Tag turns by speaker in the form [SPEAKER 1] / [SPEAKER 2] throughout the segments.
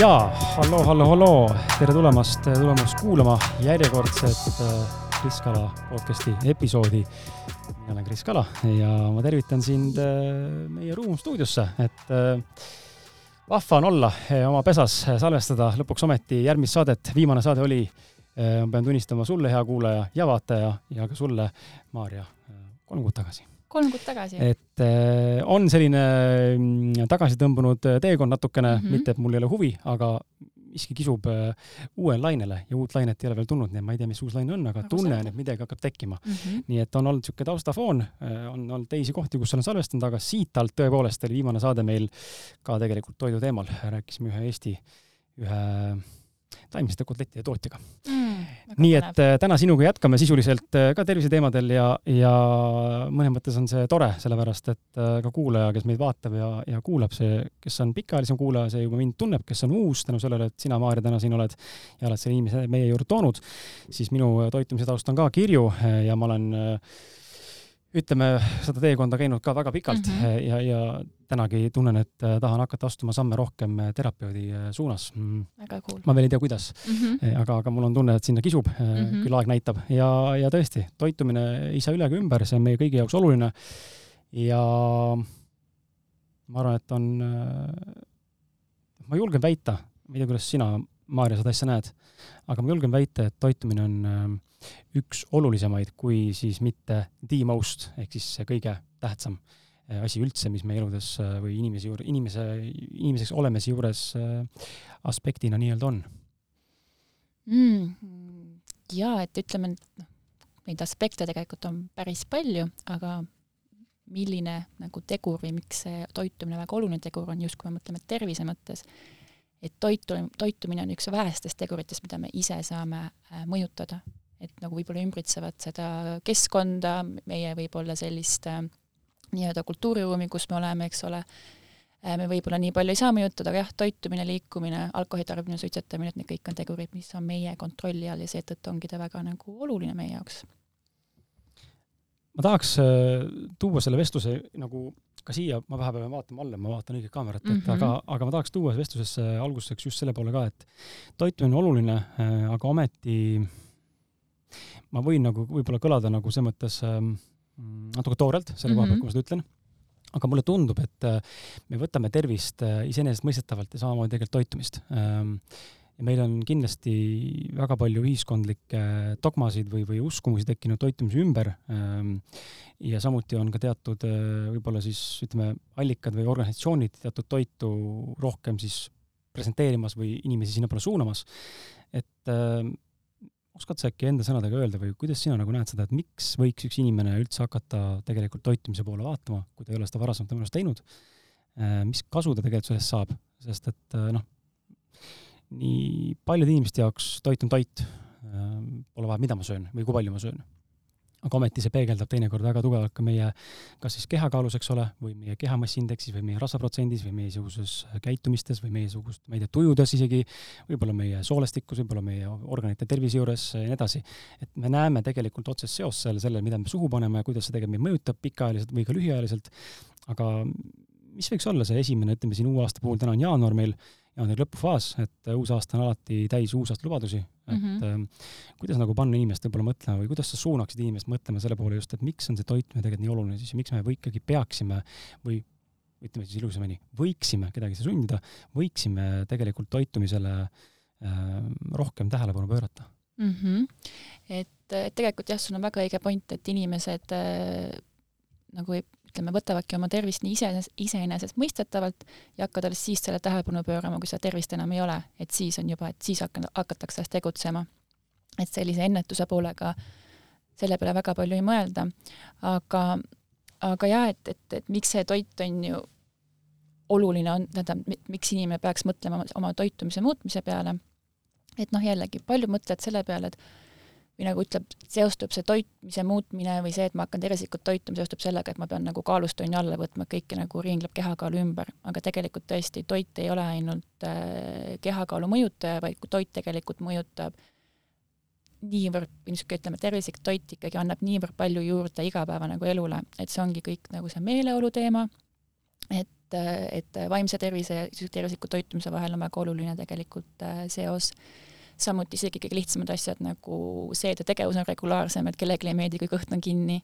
[SPEAKER 1] jaa, halloo, halloo, halloo, tere tulemast, tulemast kuulama järjekordset äh, Kris Kala podcasti episoodi. mina olen Kris Kala ja ma tervitan sind äh, meie Ruum stuudiosse, et äh, vahva on olla, oma pesas salvestada lõpuks ometi järgmist saadet. viimane saade oli, ma pean tunnistama sulle, hea kuulaja ja vaataja ja ka sulle, Maarja, kolm kuud tagasi
[SPEAKER 2] kolm kuud tagasi.
[SPEAKER 1] et äh, on selline mm, tagasi tõmbunud äh, teekond natukene mm, -hmm. mitte et mul ei ole huvi, aga miski kisub äh, uuele lainele ja uut lainet ei ole veel tulnud, nii et ma ei tea, mis uus laine on, aga tunnen, et midagi hakkab tekkima mm. -hmm. nii et on olnud niisugune taustafoon, on olnud teisi kohti, kus olen salvestanud, aga siit alt tõepoolest oli viimane saade meil ka tegelikult toidu teemal, rääkisime ühe Eesti, ühe taimsete kotlettide tootjaga mm,. nii et äh, täna sinuga jätkame sisuliselt äh, ka terviseteemadel ja, ja mõnes mõttes on see tore, sellepärast et äh, ka kuulaja, kes meid vaatab ja, ja kuulab, see, kes on pikaajalisem kuulaja, see juba mind tunneb, kes on uus tänu sellele, et sina, Maarja, täna siin oled ja oled selle inimese meie juurde toonud, siis minu toitumise taust on ka kirju ja ma olen ütleme, seda teekonda käinud ka väga pikalt mm -hmm. ja, ja tänagi tunnen, et äh, tahan hakata astuma samme rohkem äh, terapeudi suunas.
[SPEAKER 2] Mm. väga cool.
[SPEAKER 1] ma veel ei tea, kuidas mm, -hmm. aga, aga mul on tunne, et sinna kisub mm, -hmm. küll aeg näitab ja, ja tõesti, toitumine ei saa üle ega ümber, see on meie kõigi jaoks oluline. ja ma arvan, et on, ma julgen väita, ma ei tea, kuidas sina, Maarja, seda asja näed, aga ma julgen väita, et toitumine on üks olulisemaid, kui siis mitte the most ehk siis kõige tähtsam äh, asi üldse, mis meie eludes äh, või inimese juurde, inimese, inimeseks olemise juures äh, aspektina nii-öelda on
[SPEAKER 2] mm,? jaa, et ütleme, et noh, neid aspekte tegelikult on päris palju, aga milline nagu tegur või miks see toitumine väga oluline tegur on, just kui me mõtleme tervise mõttes, et toitu, toitumine on üks vähestest teguritest, mida me ise saame mõjutada et nagu võib-olla ümbritsevad seda keskkonda, meie võib-olla sellist äh, nii-öelda kultuuriruumi, kus me oleme, eks ole, äh, me võib-olla nii palju ei saa mõjutada, aga jah, toitumine, liikumine, alkoholi tarbimine, suitsetamine, et need kõik on tegurid, mis on meie kontrolli all ja seetõttu ongi ta väga nagu oluline meie jaoks.
[SPEAKER 1] ma tahaks äh, tuua selle vestluse nagu ka siia, ma vahepeal pean vaatama alla, ma vaatan õiget kaamerat, et mm -hmm. aga, aga ma tahaks tuua vestlusesse alguseks just selle poole ka, et toitumine on oluline, aga ometi ma võin nagu võib-olla kõlada nagu selles mõttes ähm, natuke toorelt selle koha pealt, mhm. kui ma seda ütlen, aga mulle tundub, et äh, me võtame tervist äh, iseenesestmõistetavalt ja samamoodi tegelikult toitumist ähm, ja meil on kindlasti väga palju ühiskondlikke dogmasid või, või uskumusi tekkinud toitumise ümber ähm,. ja samuti on ka teatud äh, võib-olla siis ütleme, allikad või organisatsioonid teatud toitu rohkem siis presenteerimas või inimesi sinnapoole suunamas. et äh, oskad sa äkki enda sõnadega öelda või kuidas sina nagu näed seda, et miks võiks üks inimene üldse hakata tegelikult toitumise poole vaatama, kui ta ei ole seda varasemalt oma elus teinud? Äh, mis kasu ta tegelikult sellest saab, sest et äh, noh, nii paljude inimeste jaoks toit on toit, äh, pole vahet, mida ma söön või kui palju ma söön aga ometi see peegeldab teinekord väga tugevalt ka meie kas siis kehakaalus, eks ole, või meie kehamassiindeksis või meie rasvaprotsendis või meiesuguses käitumistes või meiesugust, ma ei tea, tujudes isegi, võib-olla meie soolestikus, võib-olla meie organite tervise juures ja nii edasi. et me näeme tegelikult otsest seost selle, sellele, mida me suhu paneme ja kuidas see tegelikult meid mõjutab pikaajaliselt või ka lühiajaliselt, aga mis võiks olla see esimene, ütleme siin uue aasta puhul, täna on jaanuar meil, jaanuari lõpufaas, et uus aasta on alati täis uusaasta lubadusi, et mm -hmm. kuidas nagu panna inimest võib-olla mõtlema või kuidas sa suunaksid inimest mõtlema selle poole just, et miks on see toitmine tegelikult nii oluline siis ja miks me või ikkagi peaksime või ütleme siis ilusamini, võiksime kedagi sundida, võiksime tegelikult toitumisele äh, rohkem tähelepanu pöörata
[SPEAKER 2] mm. -hmm. et, et tegelikult jah, sul on väga õige point, et inimesed äh, nagu ei ütleme, võtavadki oma tervist nii ise, iseenesestmõistetavalt ja hakkavad alles siis selle tähelepanu pöörama, kui seda tervist enam ei ole, et siis on juba, et siis hakka-, hakatakse tegutsema. et sellise ennetuse poolega selle peale väga palju ei mõelda, aga, aga jah, et, et, et miks see toit on ju oluline on, tähendab, miks inimene peaks mõtlema oma toitumise muutmise peale, et noh, jällegi paljud mõtlevad selle peale, et või nagu ütleb, seostub see toitmise muutmine või see, et ma hakkan tervislikult toituma, seostub sellega, et ma pean nagu kaalustonni alla võtma, kõike nagu ringleb kehakaalu ümber, aga tegelikult tõesti, toit ei ole ainult äh, kehakaalu mõjutaja, vaid toit tegelikult mõjutab niivõrd, niisugune ütleme, tervislik toit ikkagi annab niivõrd palju juurde igapäeva nagu elule, et see ongi kõik nagu see meeleolu teema, et et vaimse tervise ja tervisliku toitumise vahel on väga oluline tegelikult seos samuti isegi kõige lihtsamad asjad nagu seedetegevus on regulaarsem, et kellelegi ei meeldi, kui kõht on kinni.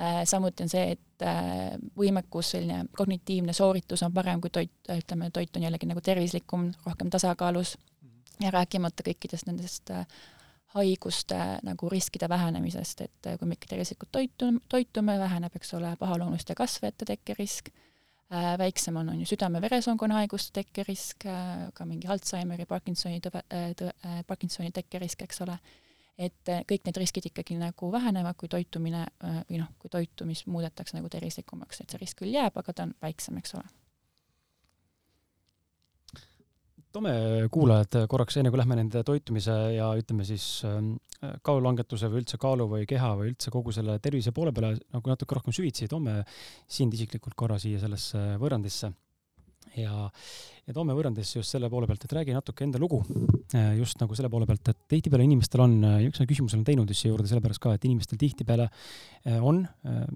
[SPEAKER 2] Äh, samuti on see, et äh, võimekus, selline kognitiivne sooritus on parem, kui toit, ütleme, toit on jällegi nagu tervislikum, rohkem tasakaalus. Ja rääkimata kõikidest nendest äh, haiguste nagu riskide vähenemisest, et kui me ikka tervislikult toitu, toitume, väheneb, eks ole, pahaloomuliste kasvajate tekkerisk Äh, väiksem on, on ju südame-veresoonkonna haiguste tekkerisk, äh, ka mingi Alžeimeri, Parkinsoni tõve, äh, tõve, Parkinsoni tekkerisk, eks ole, et kõik need riskid ikkagi nagu vähenevad, kui toitumine või noh, kui toitumist muudetakse nagu tervislikumaks, et see risk küll jääb, aga ta on väiksem, eks ole
[SPEAKER 1] toome kuulajad korraks, enne kui lähme nende toitumise ja ütleme siis ähm, kaalulangetuse või üldse kaalu või keha või üldse kogu selle tervise poole peale nagu natuke rohkem süvitsi, toome sind isiklikult korra siia sellesse võrrandisse. Ja, ja toome võrrandisse just selle poole pealt, et räägi natuke enda lugu, äh, just nagu selle poole pealt, et tihtipeale inimestel on, äh, üks küsimus olen teinud just siia juurde sellepärast ka, et inimestel tihtipeale äh, on,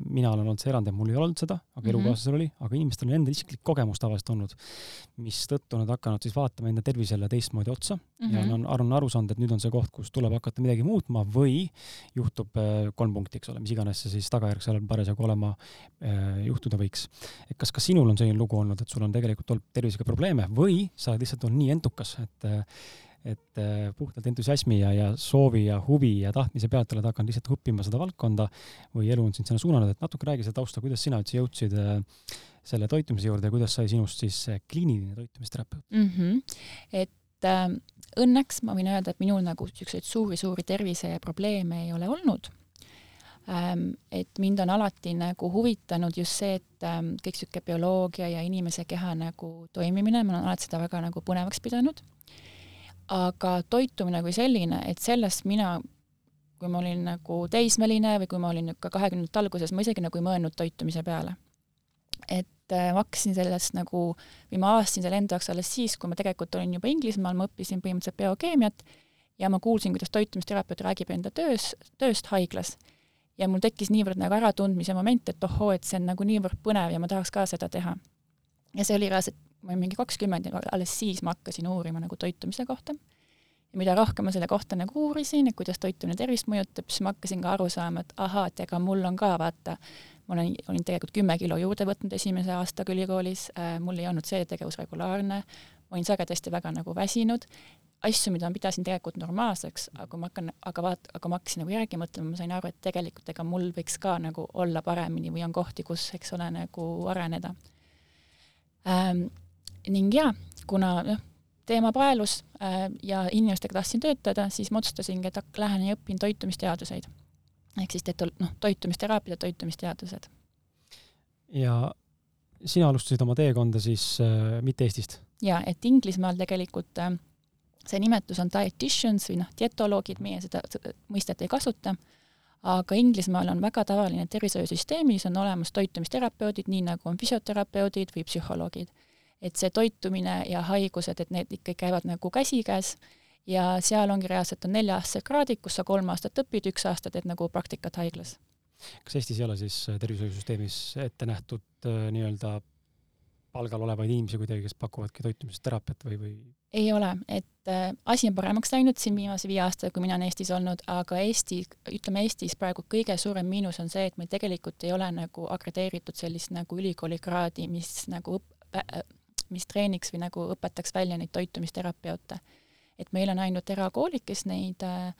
[SPEAKER 1] mina olen olnud see erand, et mul ei olnud seda, aga mm -hmm. elukaaslasel oli, aga inimestel on enda isiklik kogemus tavaliselt olnud, mistõttu nad hakanud siis vaatama enda tervisele teistmoodi otsa mm -hmm. ja on, on aru saanud, et nüüd on see koht, kus tuleb hakata midagi muutma või juhtub kolm punkti, eks ole, mis iganes see siis tagajärg seal parasjagu olema juhtuda võiks. et kas ka sinul on selline lugu olnud, et sul on tegelikult olnud tervisega probleeme või sa lihtsalt olnud nii entukas, et et puhtalt entusiasmi ja, ja soovi ja huvi ja tahtmise pealt oled hakanud lihtsalt õppima seda valdkonda või elu on sind sinna suunanud, et natuke räägi seda tausta, kuidas sina üldse jõudsid selle toitumise juurde ja kuidas sai sinust siis kliiniline toitumisterapeut
[SPEAKER 2] mm? -hmm. et äh, õnneks ma võin öelda, et minul nagu niisuguseid suuri-suuri terviseprobleeme ei ole olnud et mind on alati nagu huvitanud just see, et ähm, kõik niisugune bioloogia ja inimese keha nagu toimimine, ma olen alati seda väga nagu põnevaks pidanud. aga toitumine kui selline, et sellest mina, kui ma olin nagu teismeline või kui ma olin ka kahekümnendate alguses, ma isegi nagu ei mõelnud toitumise peale. et äh, ma hakkasin sellest nagu, või ma avastasin selle enda jaoks alles siis, kui ma tegelikult olin juba Inglismaal, ma õppisin põhimõtteliselt biokeemiat ja ma kuulsin, kuidas toitumisterapeut räägib enda töös, tööst haiglas ja mul tekkis niivõrd nagu äratundmise moment, et ohoo, et see on nagu niivõrd põnev ja ma tahaks ka seda teha. ja see oli reaalselt, ma olin mingi kakskümmend ja alles siis ma hakkasin uurima nagu toitumise kohta. ja mida rohkem ma selle kohta nagu uurisin, et kuidas toitumine tervist mõjutab, siis ma hakkasin ka aru saama, et ahaa, et ega mul on ka vaata, ma olen, olin tegelikult kümme kilo juurde võtnud esimese aastaga ülikoolis äh,, mul ei olnud see tegevus regulaarne, olin sagedasti väga nagu väsinud asju, mida ma pidasin tegelikult normaalseks, aga kui ma hakkan, aga vaat-, aga ma hakkasin nagu järgi mõtlema, ma sain aru, et tegelikult ega mul võiks ka nagu olla paremini või on kohti, kus, eks ole, nagu areneda ähm,. ning jaa, kuna noh, teema paelus äh, ja inimestega tahtsin töötada, siis ma otsustasingi, et lähen ja õpin toitumisteaduseid. ehk siis teed noh, toitumisteraapia toitumisteadused.
[SPEAKER 1] ja sina alustasid oma teekonda siis äh, mitte Eestist?
[SPEAKER 2] Jaa, et Inglismaal tegelikult äh, see nimetus on dietitians või noh, dietoloogid, meie seda mõistet ei kasuta, aga Inglismaal on väga tavaline tervishoiusüsteemis on olemas toitumisterapeudid, nii nagu on füsioterapeudid või psühholoogid. et see toitumine ja haigused, et need ikka käivad nagu käsikäes ja seal ongi reaalselt on nelja-aastased kraadid, kus sa kolm aastat õpid, üks aasta teed nagu praktikat haiglas.
[SPEAKER 1] kas Eestis ei ole siis tervishoiusüsteemis ette nähtud äh, nii-öelda palgal olevaid inimesi kuidagi, kes pakuvadki toitumisteraapiat või, või?
[SPEAKER 2] ei ole, et äh, asi on paremaks läinud siin viimase viie aastaga, kui mina olen Eestis olnud, aga Eesti, ütleme Eestis praegu kõige suurem miinus on see, et meil tegelikult ei ole nagu akrediteeritud sellist nagu ülikooli kraadi, mis nagu õp- äh,, mis treeniks või nagu õpetaks välja neid toitumisterapeute. et meil on ainult erakoolid, kes neid äh,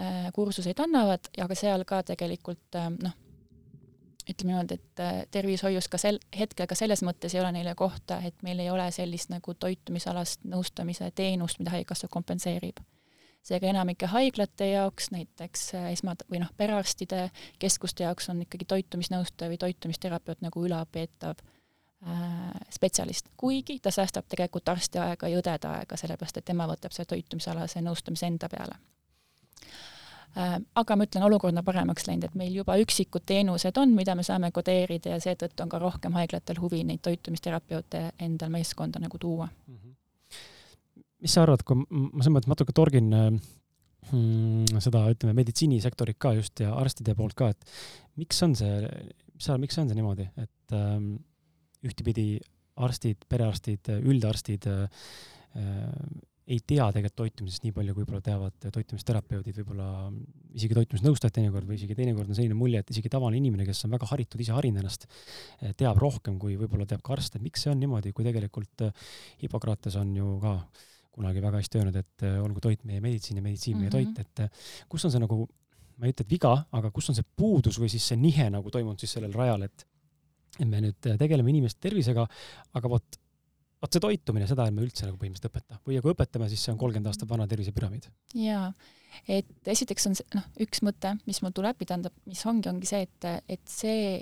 [SPEAKER 2] äh kursuseid annavad, aga seal ka tegelikult äh, noh, ütleme niimoodi, et äh, tervishoius ka sel hetkel ka selles mõttes ei ole neile kohta, et meil ei ole sellist nagu toitumisalast nõustamise teenust, mida Haigekassa kompenseerib. seega enamike haiglate jaoks, näiteks äh, esma- või noh, perearstide keskuste jaoks on ikkagi toitumisnõustaja või toitumisterapeut nagu ülalpeetav äh, spetsialist, kuigi ta säästab tegelikult arsti aega ja õdede aega, sellepärast et tema võtab selle toitumisalase nõustamise enda peale aga ma ütlen, olukord on paremaks läinud, et meil juba üksikud teenused on, mida me saame kodeerida ja seetõttu on ka rohkem haiglatel huvi neid toitumisterapeute endal meeskonda nagu tuua mm. -hmm.
[SPEAKER 1] mis sa arvad, kui ma selles mõttes natuke torgin mm, seda, ütleme, meditsiinisektorit ka just ja arstide poolt ka, et miks on see, mis sa miks on see niimoodi, et ähm, ühtepidi arstid, perearstid, üldarstid ei tea tegelikult toitumisest nii palju, kui võib-olla teavad toitumisterapeudid, võib-olla isegi toitumisnõustajad teinekord või isegi teinekord on selline mulje, et isegi tavaline inimene, kes on väga haritud, ise harinud ennast, teab rohkem, kui võib-olla teab ka arst, et miks see on niimoodi, kui tegelikult Hippokrates on ju ka kunagi väga hästi öelnud, et olgu toit meie meditsiin ja meditsiin meie mm -hmm. toit, et kus on see nagu, ma ei ütle, et viga, aga kus on see puudus või siis see nihe nagu toimunud siis sellel rajal, et et me nüüd tegeleme inimeste tervisega, aga vot vot see toitumine, seda ärme üldse nagu põhimõtteliselt õpeta või kui õpetame, siis see on kolmkümmend aastat vana tervisepüramiid.
[SPEAKER 2] jaa, et esiteks on see, noh, üks mõte, mis mul tuleb, tähendab, mis ongi, ongi see, et, et see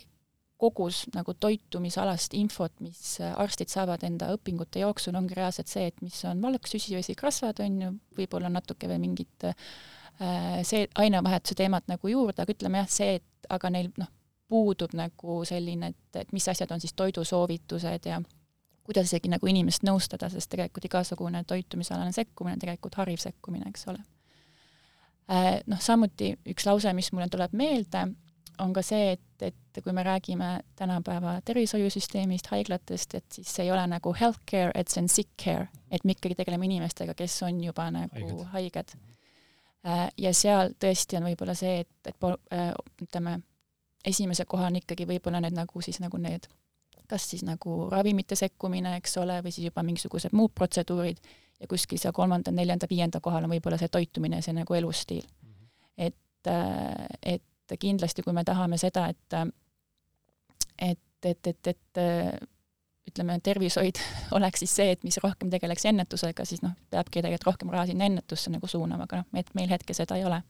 [SPEAKER 2] kogus nagu toitumisalast infot, mis arstid saavad enda õpingute jooksul, ongi reaalselt see, et mis on valk, süsivesirasvad, on ju, võib-olla natuke veel mingit äh, see ainevahetuse teemat nagu juurde, aga ütleme jah, see, et aga neil noh, puudub nagu selline, et, et mis asjad on siis toidusoovitused ja kuidas isegi nagu inimest nõustada, sest tegelikult igasugune toitumisalane sekkumine on tegelikult hariv sekkumine, eks ole. Äh, noh, samuti üks lause, mis mulle tuleb meelde, on ka see, et, et kui me räägime tänapäeva tervishoiusüsteemist, haiglatest, et siis see ei ole nagu healthcare, et see on sick care, et me ikkagi tegeleme inimestega, kes on juba nagu haiged, haiged. Äh, ja seal tõesti on võib-olla see, et, et äh, ütleme, esimese koha on ikkagi võib-olla need nagu siis nagu need kas siis nagu ravimite sekkumine, eks ole, või siis juba mingisugused muud protseduurid ja kuskil seal kolmanda, neljanda, viienda kohal on võib-olla see toitumine, see nagu elustiil mm. -hmm. et, äh, et kindlasti, kui me tahame seda, et et, et, et, et ütleme, tervishoid oleks siis see, et mis rohkem tegeleks ennetusega, siis noh, peabki tegelikult rohkem raha sinna ennetusse nagu suunama, aga noh, et meil hetkel seda ei ole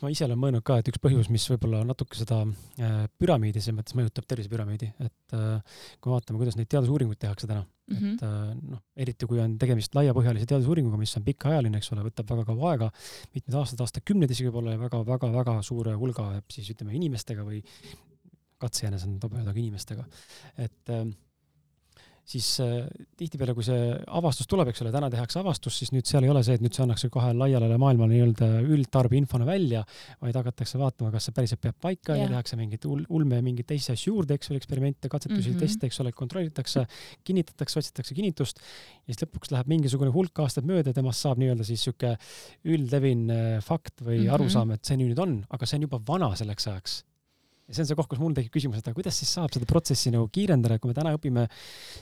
[SPEAKER 1] ma ise olen mõelnud ka, et üks põhjus, mis võib-olla natuke seda äh, püramiidi selles mõttes mõjutab, tervisepüramiidi, et äh, kui me vaatame, kuidas neid teadusuuringuid tehakse täna mm, -hmm. et äh, noh, eriti kui on tegemist laiapõhjalise teadusuuringuga, mis on pikaajaline, eks ole, võtab väga kaua aega, mitmed aastad, aastakümneid isegi võib-olla ja väga-väga-väga suure hulga siis ütleme inimestega või katsejänes on tobe ka inimestega, et äh, siis äh, tihtipeale, kui see avastus tuleb, eks ole, täna tehakse avastus, siis nüüd seal ei ole see, et nüüd see annakse kohe laiale maailmale nii-öelda üldtarbeinfona välja, vaid hakatakse vaatama, kas see päriselt peab paika yeah. ja tehakse mingeid ulme ja mingeid teisi asju juurde, eks ole, eksperimente, katsetusi mm, -hmm. teste, eks ole, kontrollitakse, kinnitatakse, otsitakse kinnitust ja siis lõpuks läheb mingisugune hulk aastaid mööda ja temast saab nii-öelda siis niisugune üldlevin fakt või mm -hmm. arusaam, et see nüüd on, aga see on juba vana selleks ajaks ja see on see koht, kus mul tekib küsimus, et aga kuidas siis saab seda protsessi nagu kiirendada, kui me täna õpime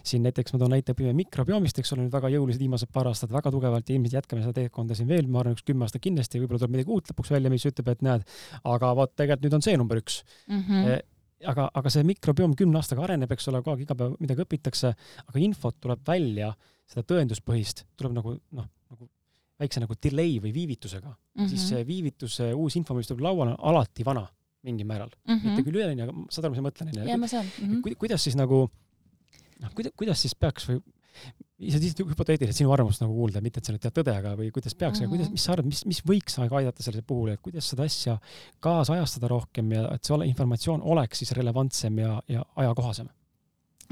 [SPEAKER 1] siin näiteks, ma toon näite, õpime mikrobiomist, eks ole, nüüd väga jõuliselt viimased paar aastat väga tugevalt ja ilmselt jätkame seda teekonda siin veel, ma arvan, üks kümme aastat kindlasti, võib-olla tuleb midagi uut lõpuks välja, mis ütleb, et näed, aga vot tegelikult nüüd on see number üks mm. -hmm aga, aga see mikrobiom kümne aastaga areneb, eks ole, kogu aeg iga päev midagi õpitakse, aga infot tuleb välja, seda tõenduspõhist tuleb nagu noh, nagu väikse nagu delay või viivitusega mm, -hmm. siis see viivitus, uus info, mis tuleb lauale, on alati vana mingil määral mm. -hmm. mitte küll üleni, aga saad aru, mis ma mõtlen,
[SPEAKER 2] onju. jaa, ma saan mm.
[SPEAKER 1] -hmm. kuidas siis nagu, noh, kuidas, kuidas siis peaks või lihtsalt hüpoteetiliselt sinu arvamust nagu kuulda, mitte et sa nüüd tead tõde, aga või kuidas peaks mm, -hmm. kuidas, mis sa arvad, mis, mis võiks aidata selle puhul, et kuidas seda asja kaasajastada rohkem ja et see ole, informatsioon oleks siis relevantsem ja, ja ajakohasem?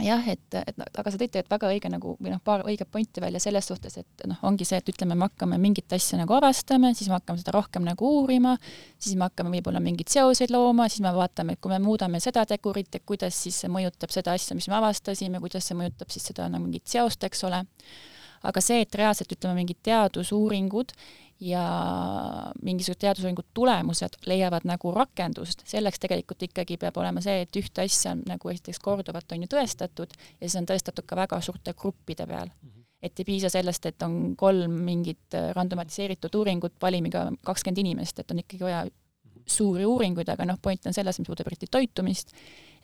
[SPEAKER 2] Jah, et, et aga sa tõid tegelikult väga õige nagu või noh, paar õiget pointi välja selles suhtes, et noh, ongi see, et ütleme, me hakkame mingit asja nagu avastama, siis me hakkame seda rohkem nagu uurima, siis me hakkame võib-olla mingeid seoseid looma, siis me vaatame, et kui me muudame seda tegurit, et kuidas siis see mõjutab seda asja, mis me avastasime, kuidas see mõjutab siis seda nagu mingit seost, eks ole. Aga see, et reaalselt ütleme, mingid teadusuuringud ja mingisugused teadusuuringud tulemused leiavad nagu rakendust, selleks tegelikult ikkagi peab olema see, et ühte asja on nagu esiteks korduvalt on ju tõestatud ja see on tõestatud ka väga suurte gruppide peal mm. -hmm. et ei piisa sellest, et on kolm mingit randomatiseeritud uuringut valimiga kakskümmend inimest, et on ikkagi vaja suuri uuringuid, aga noh, point on selles, mis puudutab eriti toitumist,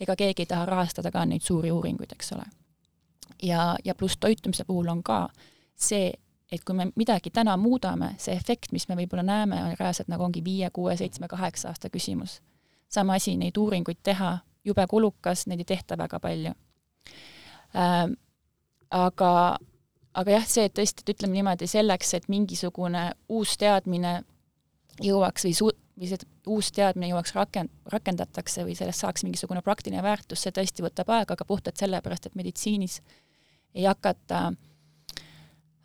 [SPEAKER 2] ega keegi ei taha rahastada ka neid suuri uuringuid, eks ole. Ja, ja pluss toitumise puhul on ka see, et kui me midagi täna muudame, see efekt, mis me võib-olla näeme, on reaalselt nagu ongi viie, kuue, seitsme, kaheksa aasta küsimus. sama asi, neid uuringuid teha, jube kulukas, neid ei tehta väga palju ähm,. aga, aga jah, see, et tõesti, et ütleme niimoodi, selleks, et mingisugune uus teadmine jõuaks või su-, või see uus teadmine jõuaks rakend-, rakendatakse või sellest saaks mingisugune praktiline väärtus, see tõesti võtab aega, aga puhtalt sellepärast, et meditsiinis ei hakata äh,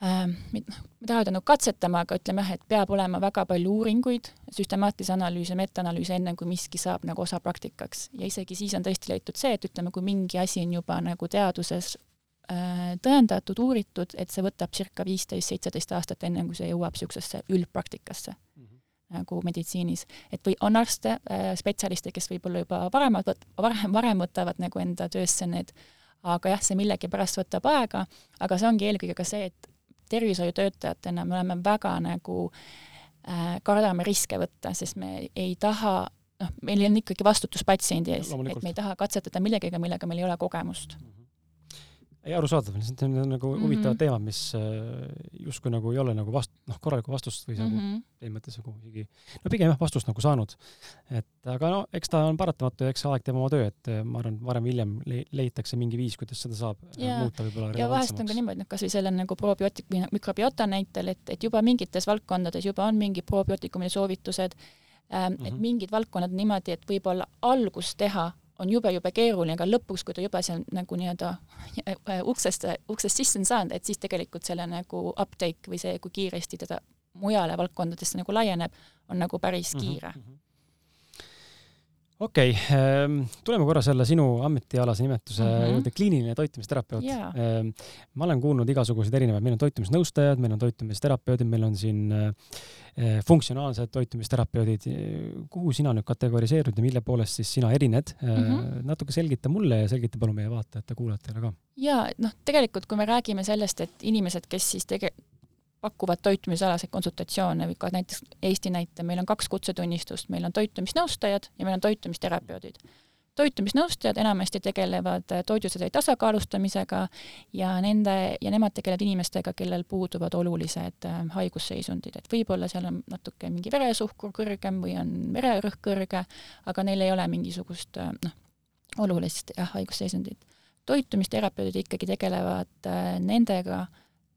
[SPEAKER 2] äh, ma ei taha öelda nagu katsetama, aga ütleme jah, et peab olema väga palju uuringuid, süstemaatilisi analüüse, metaanalüüse, enne kui miski saab nagu osa praktikaks. ja isegi siis on tõesti leitud see, et ütleme, kui mingi asi on juba nagu teaduses äh, tõendatud, uuritud, et see võtab circa viisteist, seitseteist aastat, enne kui see jõuab niisugusesse üldpraktikasse nagu meditsiinis, et või on arste äh,, spetsialiste, kes võib-olla juba varemad varem, varem võtavad nagu enda töösse need, aga jah, see millegipärast võtab aega, aga see ongi eelkõige ka see, et tervishoiutöötajatena me oleme väga nagu äh, kardame riske võtta, sest me ei taha noh, meil on ikkagi vastutus patsiendi ees, et me ei taha katsetada millegagi, millega meil ei ole kogemust. Mm. -hmm
[SPEAKER 1] ei, arusaadav, need on nagu mm -hmm. huvitavad teemad, mis äh, justkui nagu ei ole nagu vast-, noh, korralikku vastust või nagu mm -hmm. selles mõttes nagu isegi, no pigem jah, vastust nagu saanud. et aga no eks ta on paratamatu ja eks aeg teeb oma töö, et äh, ma arvan, varem või hiljem le leitakse mingi viis, kuidas seda saab äh, ja. muuta võib-olla
[SPEAKER 2] ja vahest on ka niimoodi, noh, kas või selle nagu probiootik- või mikrobiota näitel, et, et juba mingites valdkondades juba on mingid probiootikumide soovitused mm -hmm. et mhm. mingid valdkonnad niimoodi, et võib-olla algust teha on jube-jube keeruline, aga lõpuks, kui ta juba seal nagu nii-öelda äh, uksest, uksest sisse on saanud, et siis tegelikult selle nagu uptake või see, kui kiiresti teda mujale valdkondadesse nagu laieneb, on nagu päris mhm, kiire mm. -hmm
[SPEAKER 1] okei okay,, ähm, tuleme korra selle sinu ametialase nimetuse mm -hmm. juurde, kliiniline toitumisterapeut yeah.. Ma olen kuulnud igasuguseid erinevaid, meil on toitumisnõustajad, meil on toitumisterapeudid, meil on siin äh, äh, funktsionaalsed toitumisterapeudid. kuhu sina nüüd kategoriseerud ja mille poolest siis sina erined mm? -hmm. natuke selgita mulle ja selgita palun meie vaatajate-kuulajatele ka.
[SPEAKER 2] ja noh, tegelikult kui me räägime sellest, et inimesed, kes siis tege-, pakuvad toitumisalaseid konsultatsioone või ka näiteks Eesti näite, meil on kaks kutsetunnistust, meil on toitumisnõustajad ja meil on toitumisterapeudid. toitumisnõustajad enamasti tegelevad toidusedeli tasakaalustamisega ja nende, ja nemad tegelevad inimestega, kellel puuduvad olulised äh, haigusseisundid, et võib-olla seal on natuke mingi veresuhkur kõrgem või on vererõhk kõrge, aga neil ei ole mingisugust äh, noh, olulist jah, haigusseisundit. toitumisterapeudid ikkagi tegelevad äh, nendega,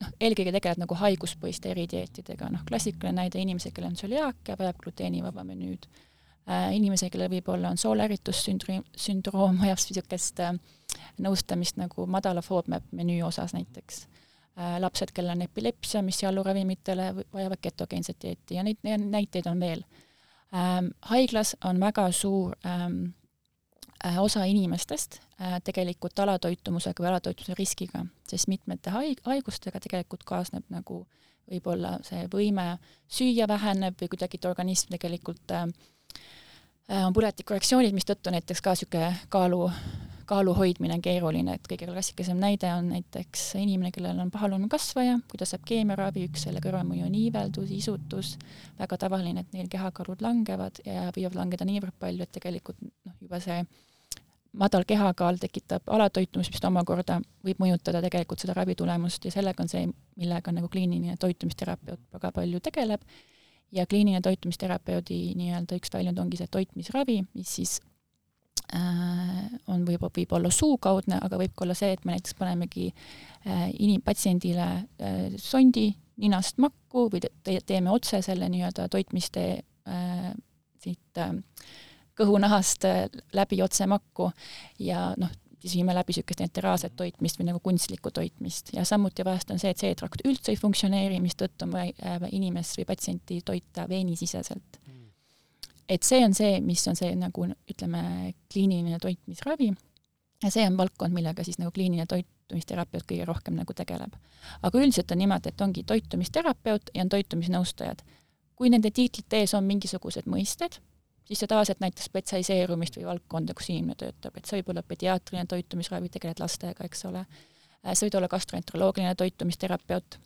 [SPEAKER 2] noh, eelkõige tegeled nagu haiguspõhiste eridieetidega, noh klassikaline näide inimesed, kellel on tsöliaakia, vajab gluteenivaba menüüd äh,. inimese, kellel võib-olla on soolääritussündroom, sündroom, vajab niisugust äh, nõustamist nagu madala FODMAP menüü osas näiteks äh,. lapsed, kellel on epilepsia, mis jalluravimitele vajavad ketogeenset dieeti ja neid, neid näiteid on veel ähm,. haiglas on väga suur ähm, Äh, osa inimestest äh, tegelikult alatoitumusega või alatoitumuse riskiga, sest mitmete haig-, haigustega tegelikult kaasneb nagu võib-olla see võime süüa väheneb või kuidagi, organism tegelikult äh, on põletikureaktsioonid, mistõttu näiteks ka niisugune kaalu, kaalu hoidmine on keeruline, et kõige klassikalisem näide on näiteks inimene, kellel on pahaloomunkasvaja, kui ta saab keemiaravi, üks selle kõrvalmõju on iiveldus, isutus, väga tavaline, et neil kehakaalud langevad ja võivad langeda niivõrd palju, et tegelikult noh, juba see madal kehakaal tekitab alatoitumist, mis omakorda võib mõjutada tegelikult seda ravitulemust ja sellega on see, millega nagu kliiniline toitumisterapeut väga palju tegeleb. ja kliiniline toitumisterapeudi nii-öelda üks väljund ongi see toitmisravi, mis siis äh, on võib, võib olla suukaudne, aga võib ka olla see, et me näiteks panemegi äh, inim-, patsiendile äh, sondi ninast makku või te teeme otse selle nii-öelda toitmistee äh, siit äh, kõhunahast äh, läbi otse makku ja noh, siis viime läbi niisugust enteraalset toitmist või nagu kunstlikku toitmist ja samuti vahest on see, et C-trakt üldse ei funktsioneeri, mistõttu on vaja äh, inimest või patsienti toita veenisiseselt. et see on see, mis on see nagu ütleme, kliiniline toitmisravi ja see on valdkond, millega siis nagu kliiniline toitumisterapeut kõige rohkem nagu tegeleb. aga üldiselt on niimoodi, et ongi toitumisterapeut ja on toitumisnõustajad. kui nende tiitlite ees on mingisugused mõisted, siis see tavaliselt näitab spetsialiseerumist või valdkonda, kus inimene töötab, et see võib olla pediaatriline toitumisravi, tegeled lastega, eks ole, äh, see võib olla gastroenteroloogiline toitumisterapeut,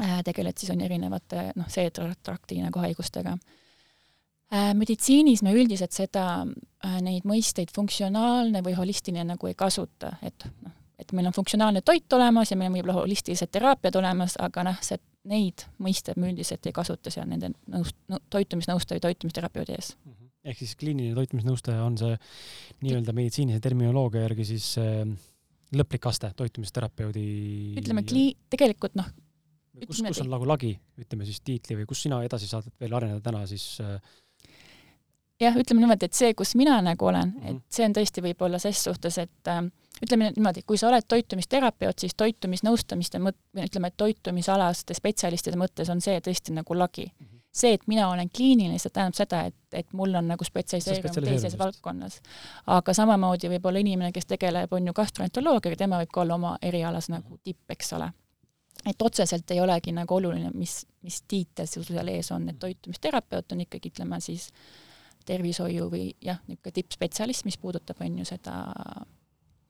[SPEAKER 2] äh, tegeled siis on erinevate noh, seedratrakti nagu haigustega. Äh, meditsiinis me üldiselt seda, neid mõisteid funktsionaalne või holistiline nagu ei kasuta, et noh, et meil on funktsionaalne toit olemas ja meil on võib-olla holistilised teraapiad olemas, aga noh, see neid mõisteid me üldiselt ei kasuta seal nende nõust-, toitumisnõustaja toitumisterapeudi ees mm.
[SPEAKER 1] -hmm. Ehk siis kliiniline toitumisnõustaja on see nii-öelda meditsiinilise terminoloogia järgi siis äh, lõplik aste toitumisterapeudi
[SPEAKER 2] ütleme, klii-, tegelikult noh,
[SPEAKER 1] kus, kus on nagu lagi, ütleme siis tiitli või kus sina edasi saad veel areneda täna siis äh,
[SPEAKER 2] jah, ütleme niimoodi, et see, kus mina nagu olen mm, -hmm. et
[SPEAKER 1] Mhm.
[SPEAKER 2] see on tõesti võib-olla ses suhtes, et äh, ütleme niimoodi, kui sa oled toitumisterapeut, siis toitumisnõustamiste mõt-, või ütleme, et toitumisalaste spetsialistide mõttes on see tõesti nagu lagi mm. -hmm. See, et mina olen kliiniline, see tähendab seda, et, et mul on nagu spetsialiseerumine teises valdkonnas. aga samamoodi võib-olla inimene, kes tegeleb, on ju gastroenteroloogiaga, tema võib ka olla oma erialas nagu tipp, eks ole. Et otseselt ei olegi nagu oluline, mis, mis tiitel sul seal ees on, et toitumisterapeut on ikkagi, ütleme siis tervishoiu või jah, niisugune tippspetsialist, mis puudutab, on ju seda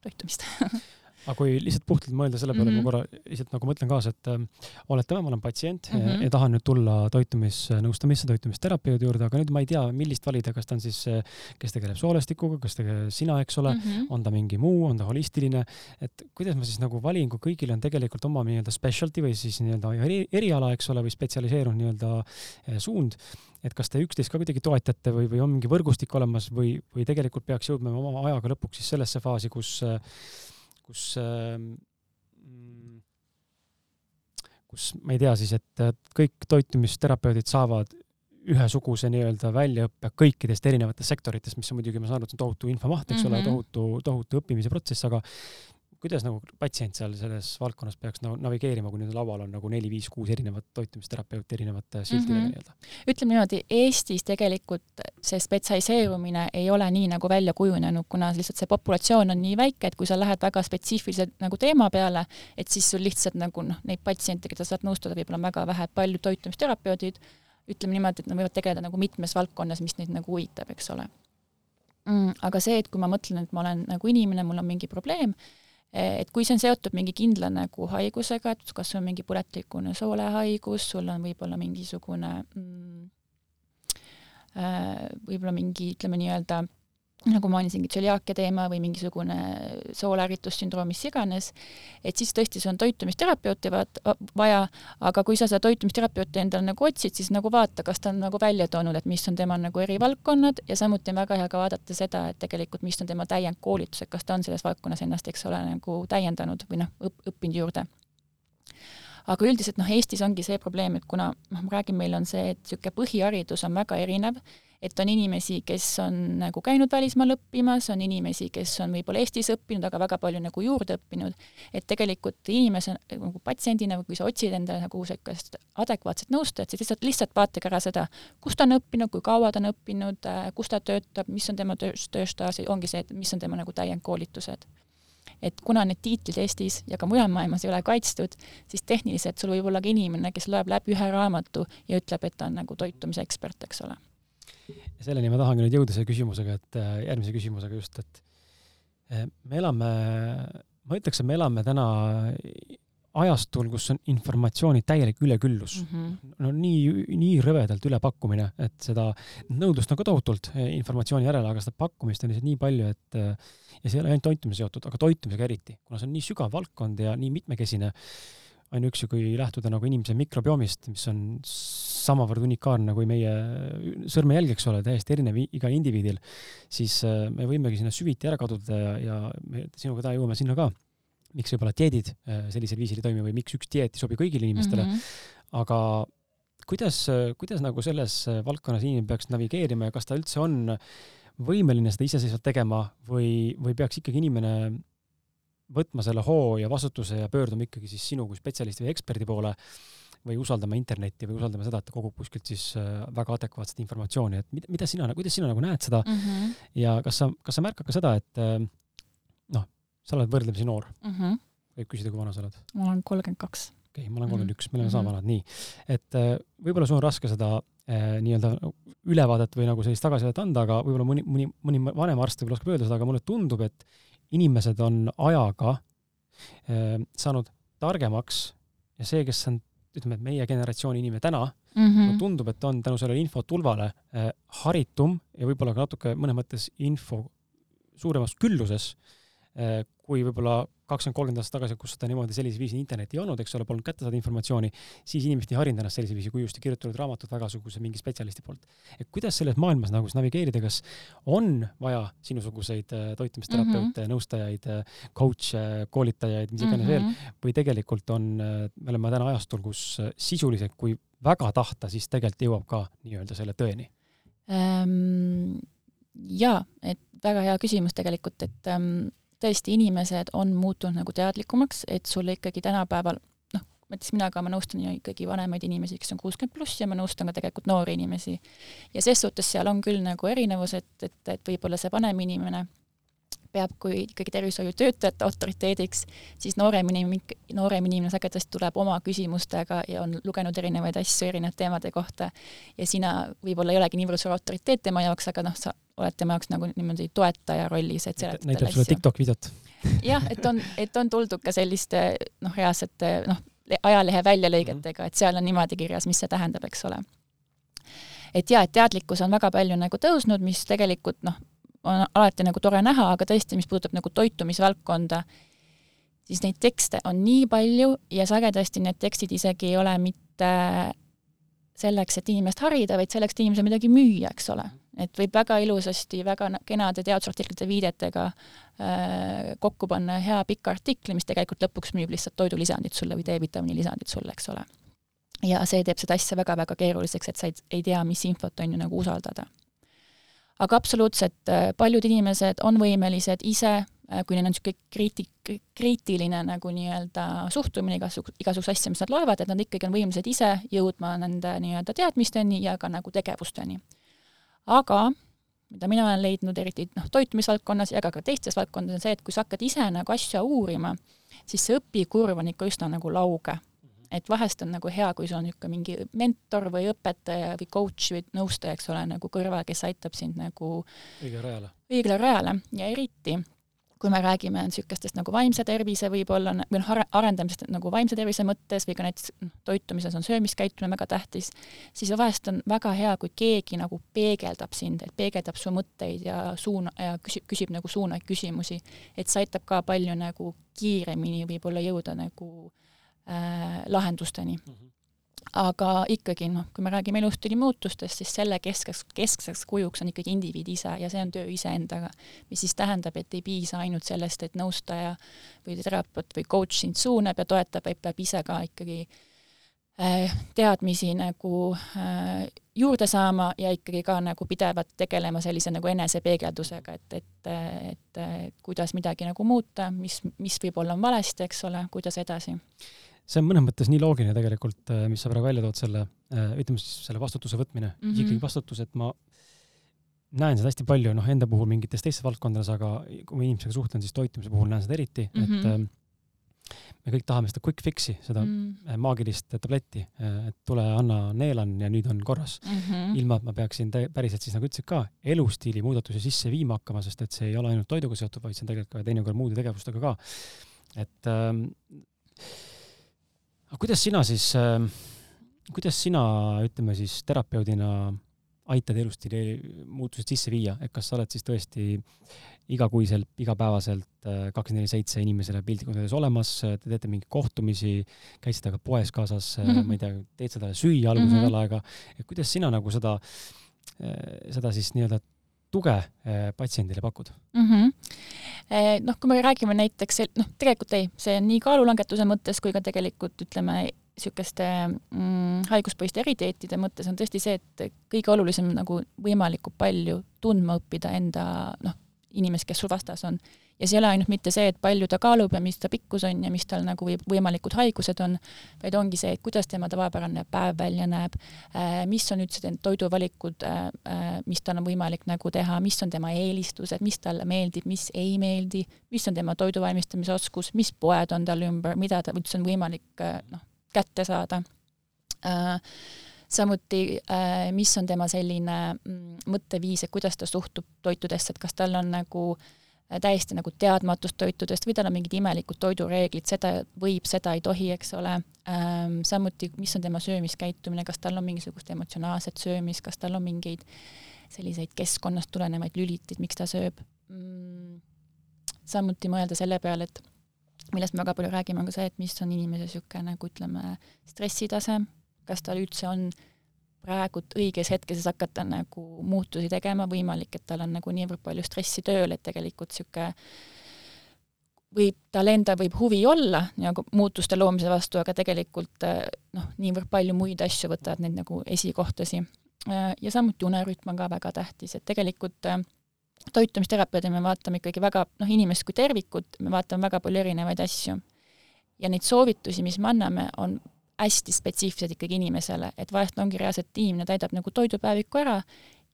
[SPEAKER 2] toitumist
[SPEAKER 1] aga kui lihtsalt puhtalt mõelda selle peale mm, -hmm.
[SPEAKER 2] Mhm.
[SPEAKER 1] ma korra lihtsalt nagu mõtlen kaasa, et äh, oletame, ma olen patsient mm
[SPEAKER 2] Mhm.
[SPEAKER 1] -hmm. ja tahan nüüd tulla toitumisnõustamisse, toitumisterapeudi juurde, aga nüüd ma ei tea, millist valida, kas ta on siis, äh, kes tegeleb soolestikuga, kas tegeleb sina, eks ole mm,
[SPEAKER 2] Mhm.
[SPEAKER 1] -hmm. on ta mingi muu, on ta holistiline, et kuidas ma siis nagu valin, kui kõigil on tegelikult oma nii-öelda specialty või siis nii-öelda eri, eriala, eks ole, või spetsialiseerunud nii-öelda eh, suund, et kas te üksteist ka kuidagi toetate või, või on mingi võrgustik olemas või, või tegelikult peaks jõudma oma ajaga lõpuks siis sellesse faasi, kus äh, kus ähm, kus ma ei tea siis, et et kõik toitumisterapeudid saavad ühesuguse nii-öelda väljaõppe kõikidest erinevatest sektoritest, mis on muidugi, ma saan aru, et see on tohutu infomaht, eks mm -hmm. ole,
[SPEAKER 2] Mhm.
[SPEAKER 1] tohutu, tohutu õppimise protsess, aga kuidas nagu patsient seal selles valdkonnas peaks nagu navigeerima, kui nüüd laual on nagu neli, viis, kuus erinevat toitumisterapeuti erinevate siltidega
[SPEAKER 2] Mhm.
[SPEAKER 1] nii-öelda?
[SPEAKER 2] ütleme niimoodi, Eestis tegelikult see spetsialiseerumine ei ole nii nagu välja kujunenud, kuna lihtsalt see populatsioon on nii väike, et kui sa lähed väga spetsiifilise nagu teema peale, et siis sul lihtsalt nagu noh, neid patsiente, keda saad nõustada, võib-olla on väga vähe, paljud toitumisterapeudid, ütleme niimoodi, et nad võivad tegeleda nagu mitmes valdkonnas, mis neid nagu huvitab, eks ole mm,. aga see, et kui ma mõtlen, et ma olen nagu inimene, mul on mingi probleem, et kui see on seotud mingi kindla nagu haigusega, et kas on mingi põletikune soolehaigus, sul on võib-olla mingisugune mm, äh, võib-olla mingi, ütleme nii-öelda nagu ma mainisingi, tsöliaakia teema või mingisugune soolärritussündroom, mis iganes, et siis tõesti, see on toitumisterapeuti vaja, aga kui sa seda toitumisterapeuti endale nagu otsid, siis nagu vaata, kas ta on nagu välja toonud, et mis on tema nagu erivaldkonnad ja samuti on väga hea ka vaadata seda, et tegelikult mis on tema täiendkoolitused, kas ta on selles valdkonnas ennast, eks ole, nagu täiendanud või noh, õpp-, õppinud juurde aga üldiselt noh, Eestis ongi see probleem, et kuna noh, ma räägin, meil on see, et niisugune põhiharidus on väga erinev, et on inimesi, kes on nagu käinud välismaal õppimas, on inimesi, kes on võib-olla Eestis õppinud, aga väga palju nagu juurde õppinud, et tegelikult inimese nagu patsiendina või kui sa otsid endale nagu niisugust adekvaatset nõustajat, siis lihtsalt, lihtsalt vaatage ära seda, kus ta on õppinud, kui kaua ta on õppinud, kus ta töötab, mis on tema töö, tööstaaž, ongi see, et mis on tema nagu täiendkoolitused et kuna need tiitlid Eestis ja ka mujal maailmas ei ole kaitstud, siis tehniliselt sul võib olla ka inimene, kes loeb läbi ühe raamatu ja ütleb, et ta on nagu toitumise ekspert, eks ole.
[SPEAKER 1] selleni ma tahangi nüüd jõuda selle küsimusega, et äh, järgmise küsimusega just, et äh, me elame, ma ütleks, et me elame täna ajastul, kus on informatsiooni täielik üleküllus mm. -hmm. no nii, nii rõvedalt ülepakkumine, et seda nõudlust on ka tohutult eh, informatsiooni järele, aga seda pakkumist on lihtsalt nii palju, et eh, ja see ei ole ainult toitumisega seotud, aga toitumisega eriti, kuna see on nii sügav valdkond ja nii mitmekesine. ainuüksi, kui lähtuda nagu inimese mikrobiomist, mis on samavõrd unikaalne kui meie sõrmejälg, eks ole, täiesti erinev igal indiviidil, siis eh, me võimegi sinna süviti ära kaduda ja, ja me sinuga täna jõuame sinna ka miks võib-olla dieedid sellisel viisil ei toimi või miks üks dieet ei sobi kõigile inimestele mm. -hmm. aga kuidas, kuidas nagu selles valdkonnas inimene peaks navigeerima ja kas ta üldse on võimeline seda iseseisvalt tegema või, või peaks ikkagi inimene võtma selle hoo ja vastutuse ja pöörduma ikkagi siis sinu kui spetsialisti või eksperdi poole või usaldama internetti või usaldama seda, et ta kogub kuskilt siis väga adekvaatset informatsiooni, et mida, mida sina, kuidas sina nagu näed seda mm -hmm. ja kas sa, kas sa märkad ka seda, et noh, sa oled võrdlemisi noor
[SPEAKER 2] mm. -hmm.
[SPEAKER 1] võib küsida, kui vana sa oled?
[SPEAKER 2] ma olen kolmkümmend kaks.
[SPEAKER 1] okei okay,, ma olen kolmkümmend üks, me oleme mm -hmm. sama vanad, nii. et äh, võib-olla sul on raske seda äh, nii-öelda ülevaadet või nagu sellist tagasisidet anda, aga võib-olla mõni, mõni, mõni vanem arst võib-olla oskab öelda seda, aga mulle tundub, et inimesed on ajaga äh, saanud targemaks ja see, kes on, ütleme, et meie generatsiooni inimene täna mm, -hmm. tundub, et on tänu sellele infotulvale äh, haritum ja võib-olla ka natuke mõnes mõttes info suuremas külluses kui võib-olla kakskümmend, kolmkümmend aastat tagasi, kus seda niimoodi sellisel viisil internetti ei olnud, eks ole, polnud kätte saada informatsiooni, siis inimesed ei harinud ennast sellisel viisil, kui just kirjutatud raamatut vägasuguse mingi spetsialisti poolt. et kuidas selles maailmas nagu navigeerida, kas on vaja sinusuguseid toitumisterapeute mm, -hmm. nõustajaid, coach'e, koolitajaid, mis iganes mm -hmm. veel, või tegelikult on, me oleme täna ajastul, kus sisuliselt, kui väga tahta, siis tegelikult jõuab ka nii-öelda selle tõeni
[SPEAKER 2] ähm,? Jaa, et väga hea küsimus tegelikult, et ähm, tõesti, inimesed on muutunud nagu teadlikumaks, et sulle ikkagi tänapäeval noh, näiteks mina ka, ma nõustan ju ikkagi vanemaid inimesi, kes on kuuskümmend pluss ja ma nõustan ka tegelikult noori inimesi. ja ses suhtes seal on küll nagu erinevus, et, et, et võib-olla see vanem inimene peab kui ikkagi tervishoiutöötajate autoriteediks, siis noorem inimene, noorem inimene sagedasti tuleb oma küsimustega ja on lugenud erinevaid asju erinevate teemade kohta ja sina võib-olla ei olegi niivõrd suur autoriteet tema jaoks, aga noh, sa oled tema jaoks nagu niimoodi toetaja rollis, et seletada
[SPEAKER 1] talle asju. näitab sulle TikTok videot.
[SPEAKER 2] jah, et on, et on tuldud ka selliste noh, reaalsete noh, ajalehe väljalõigetega, et seal on niimoodi kirjas, mis see tähendab, eks ole. et jaa, et teadlikkus on väga palju nagu tõusnud, mis tegelikult noh, on alati nagu tore näha, aga tõesti, mis puudutab nagu toitumisvaldkonda, siis neid tekste on nii palju ja sagedasti need tekstid isegi ei ole mitte selleks, et inimest harida, vaid selleks, et inimesele midagi müüa, eks ole. Et võib väga ilusasti, väga kenade teadusartiklite viidetega äh, kokku panna hea pika artikli, mis tegelikult lõpuks müüb lihtsalt toidulisandit sulle või D-vitamiini lisandit sulle, eks ole. ja see teeb seda asja väga-väga keeruliseks, et sa ei, ei tea, mis infot on ju nagu usaldada aga absoluutselt äh, paljud inimesed on võimelised ise, äh, kui neil on niisugune kriiti-, kriitiline nagu nii-öelda suhtumine igasugu, igasuguse asja, mis nad loevad, et nad ikkagi on võimelised ise jõudma nende nii-öelda teadmisteni ja ka nagu tegevusteni. Aga mida mina olen leidnud, eriti noh, toitumisvaldkonnas ja ka, ka teistes valdkondades, on see, et kui sa hakkad ise nagu asja uurima, siis see õpikurv on ikka üsna nagu lauge et vahest on nagu hea, kui sul on niisugune mingi mentor või õpetaja või coach või nõustaja, eks ole, nagu kõrval, kes aitab sind nagu
[SPEAKER 1] õigele rajale.
[SPEAKER 2] õigele rajale ja eriti kui me räägime niisugustest nagu vaimse tervise võib-olla või noh, arendamisest nagu vaimse tervise mõttes või ka näiteks noh, toitumises on söömiskäitumine väga tähtis, siis vahest on väga hea, kui keegi nagu peegeldab sind, et peegeldab su mõtteid ja suuna ja küsib, küsib nagu suunaid küsimusi, et see aitab ka palju nagu kiiremini võib-olla jõuda nagu äh, lahendusteni mm. -hmm aga ikkagi noh, kui me räägime elustiili muutustest, siis selle keskseks, keskseks kujuks on ikkagi indiviid ise ja see on töö iseendaga, mis siis tähendab, et ei piisa ainult sellest, et nõustaja või terapeut või coach sind suunab ja toetab, vaid peab ise ka ikkagi äh, teadmisi nagu äh, juurde saama ja ikkagi ka nagu pidevalt tegelema sellise nagu enesepeegeldusega, et, et, et, et kuidas midagi nagu muuta, mis, mis võib-olla on valesti, eks ole, kuidas edasi
[SPEAKER 1] see on mõnes mõttes nii loogiline tegelikult, äh, mis sa praegu välja tood, selle, äh, ütleme siis selle vastutuse võtmine mm, -hmm. ikkagi vastutus, et ma näen seda hästi palju, noh, enda puhul mingites teistes valdkondades, aga kui ma inimesega suhtlen, siis toitumise puhul näen seda eriti mm, -hmm. et mhm. äh, me kõik tahame seda quick fix'i, seda mm. -hmm. maagilist tabletti, et tule, anna, neelan ja nüüd on korras mm. -hmm. ilma, et ma peaksin päriselt siis nagu ütlesid ka, elustiili muudatusi sisse viima hakkama, sest et see ei ole ainult toiduga seotud, vaid see on tegelikult ka teinekord muude tegevustega ka. et ähm, aga kuidas sina siis äh,, kuidas sina, ütleme siis terapeudina aitad elustiili muutused sisse viia, et kas sa oled siis tõesti igakuiselt, igapäevaselt äh, kakskümmend neli seitse inimesele piltlikult öeldes olemas, te teete mingeid kohtumisi, käid seda ka poes kaasas mm, -hmm. ma ei tea, teed seda süüa alguse mm -hmm. nädal aega, et kuidas sina nagu seda, äh, seda siis nii-öelda tuge patsiendile pakud
[SPEAKER 2] mm? -hmm. Noh, kui me räägime näiteks, noh, tegelikult ei, see on nii kaalulangetuse mõttes kui ka tegelikult ütleme, niisuguste mm, haiguspõhiste eriteetide mõttes on tõesti see, et kõige olulisem nagu võimalikult palju tundma õppida enda noh, inimest, kes sul vastas on ja see ei ole ainult mitte see, et palju ta kaalub ja mis ta pikkus on ja mis tal nagu võimalikud haigused on, vaid ongi see, et kuidas tema tavapärane päev välja näeb, äh, mis on üldse need toiduvalikud, äh, äh, mis tal on võimalik nagu teha, mis on tema eelistused, mis talle meeldib, mis ei meeldi, mis on tema toidu valmistamise oskus, mis poed on tal ümber, mida ta üldse on võimalik noh, kätte saada. Samuti, mis on tema selline mm, mõtteviis, et kuidas ta suhtub toitudesse, et kas tal on nagu Äh, täiesti nagu teadmatust toitudest või tal on mingid imelikud toidureeglid, seda võib, seda ei tohi, eks ole ähm,. samuti, mis on tema söömiskäitumine, kas tal on mingisugust emotsionaalset söömist, kas tal on mingeid selliseid keskkonnast tulenevaid lüliteid, miks ta sööb mm,. samuti mõelda selle peale, et millest me väga palju räägime, on ka see, et mis on inimese niisugune nagu ütleme, stressitase, kas tal üldse on äh, praegu õiges hetkes hakata nagu muutusi tegema, võimalik, et tal on nagu niivõrd palju stressi tööl, et tegelikult niisugune võib, tal endal võib huvi olla nagu muutuste loomise vastu, aga tegelikult noh, niivõrd palju muid asju võtavad neid nagu esikohtasi. ja samuti unerütm on ka väga tähtis, et tegelikult toitumisterapeudil me vaatame ikkagi väga, noh, inimest kui tervikut, me vaatame väga palju erinevaid asju. ja neid soovitusi, mis me anname, on hästi spetsiifilised ikkagi inimesele, et vahest ongi reaalselt, inimene täidab nagu toidupäeviku ära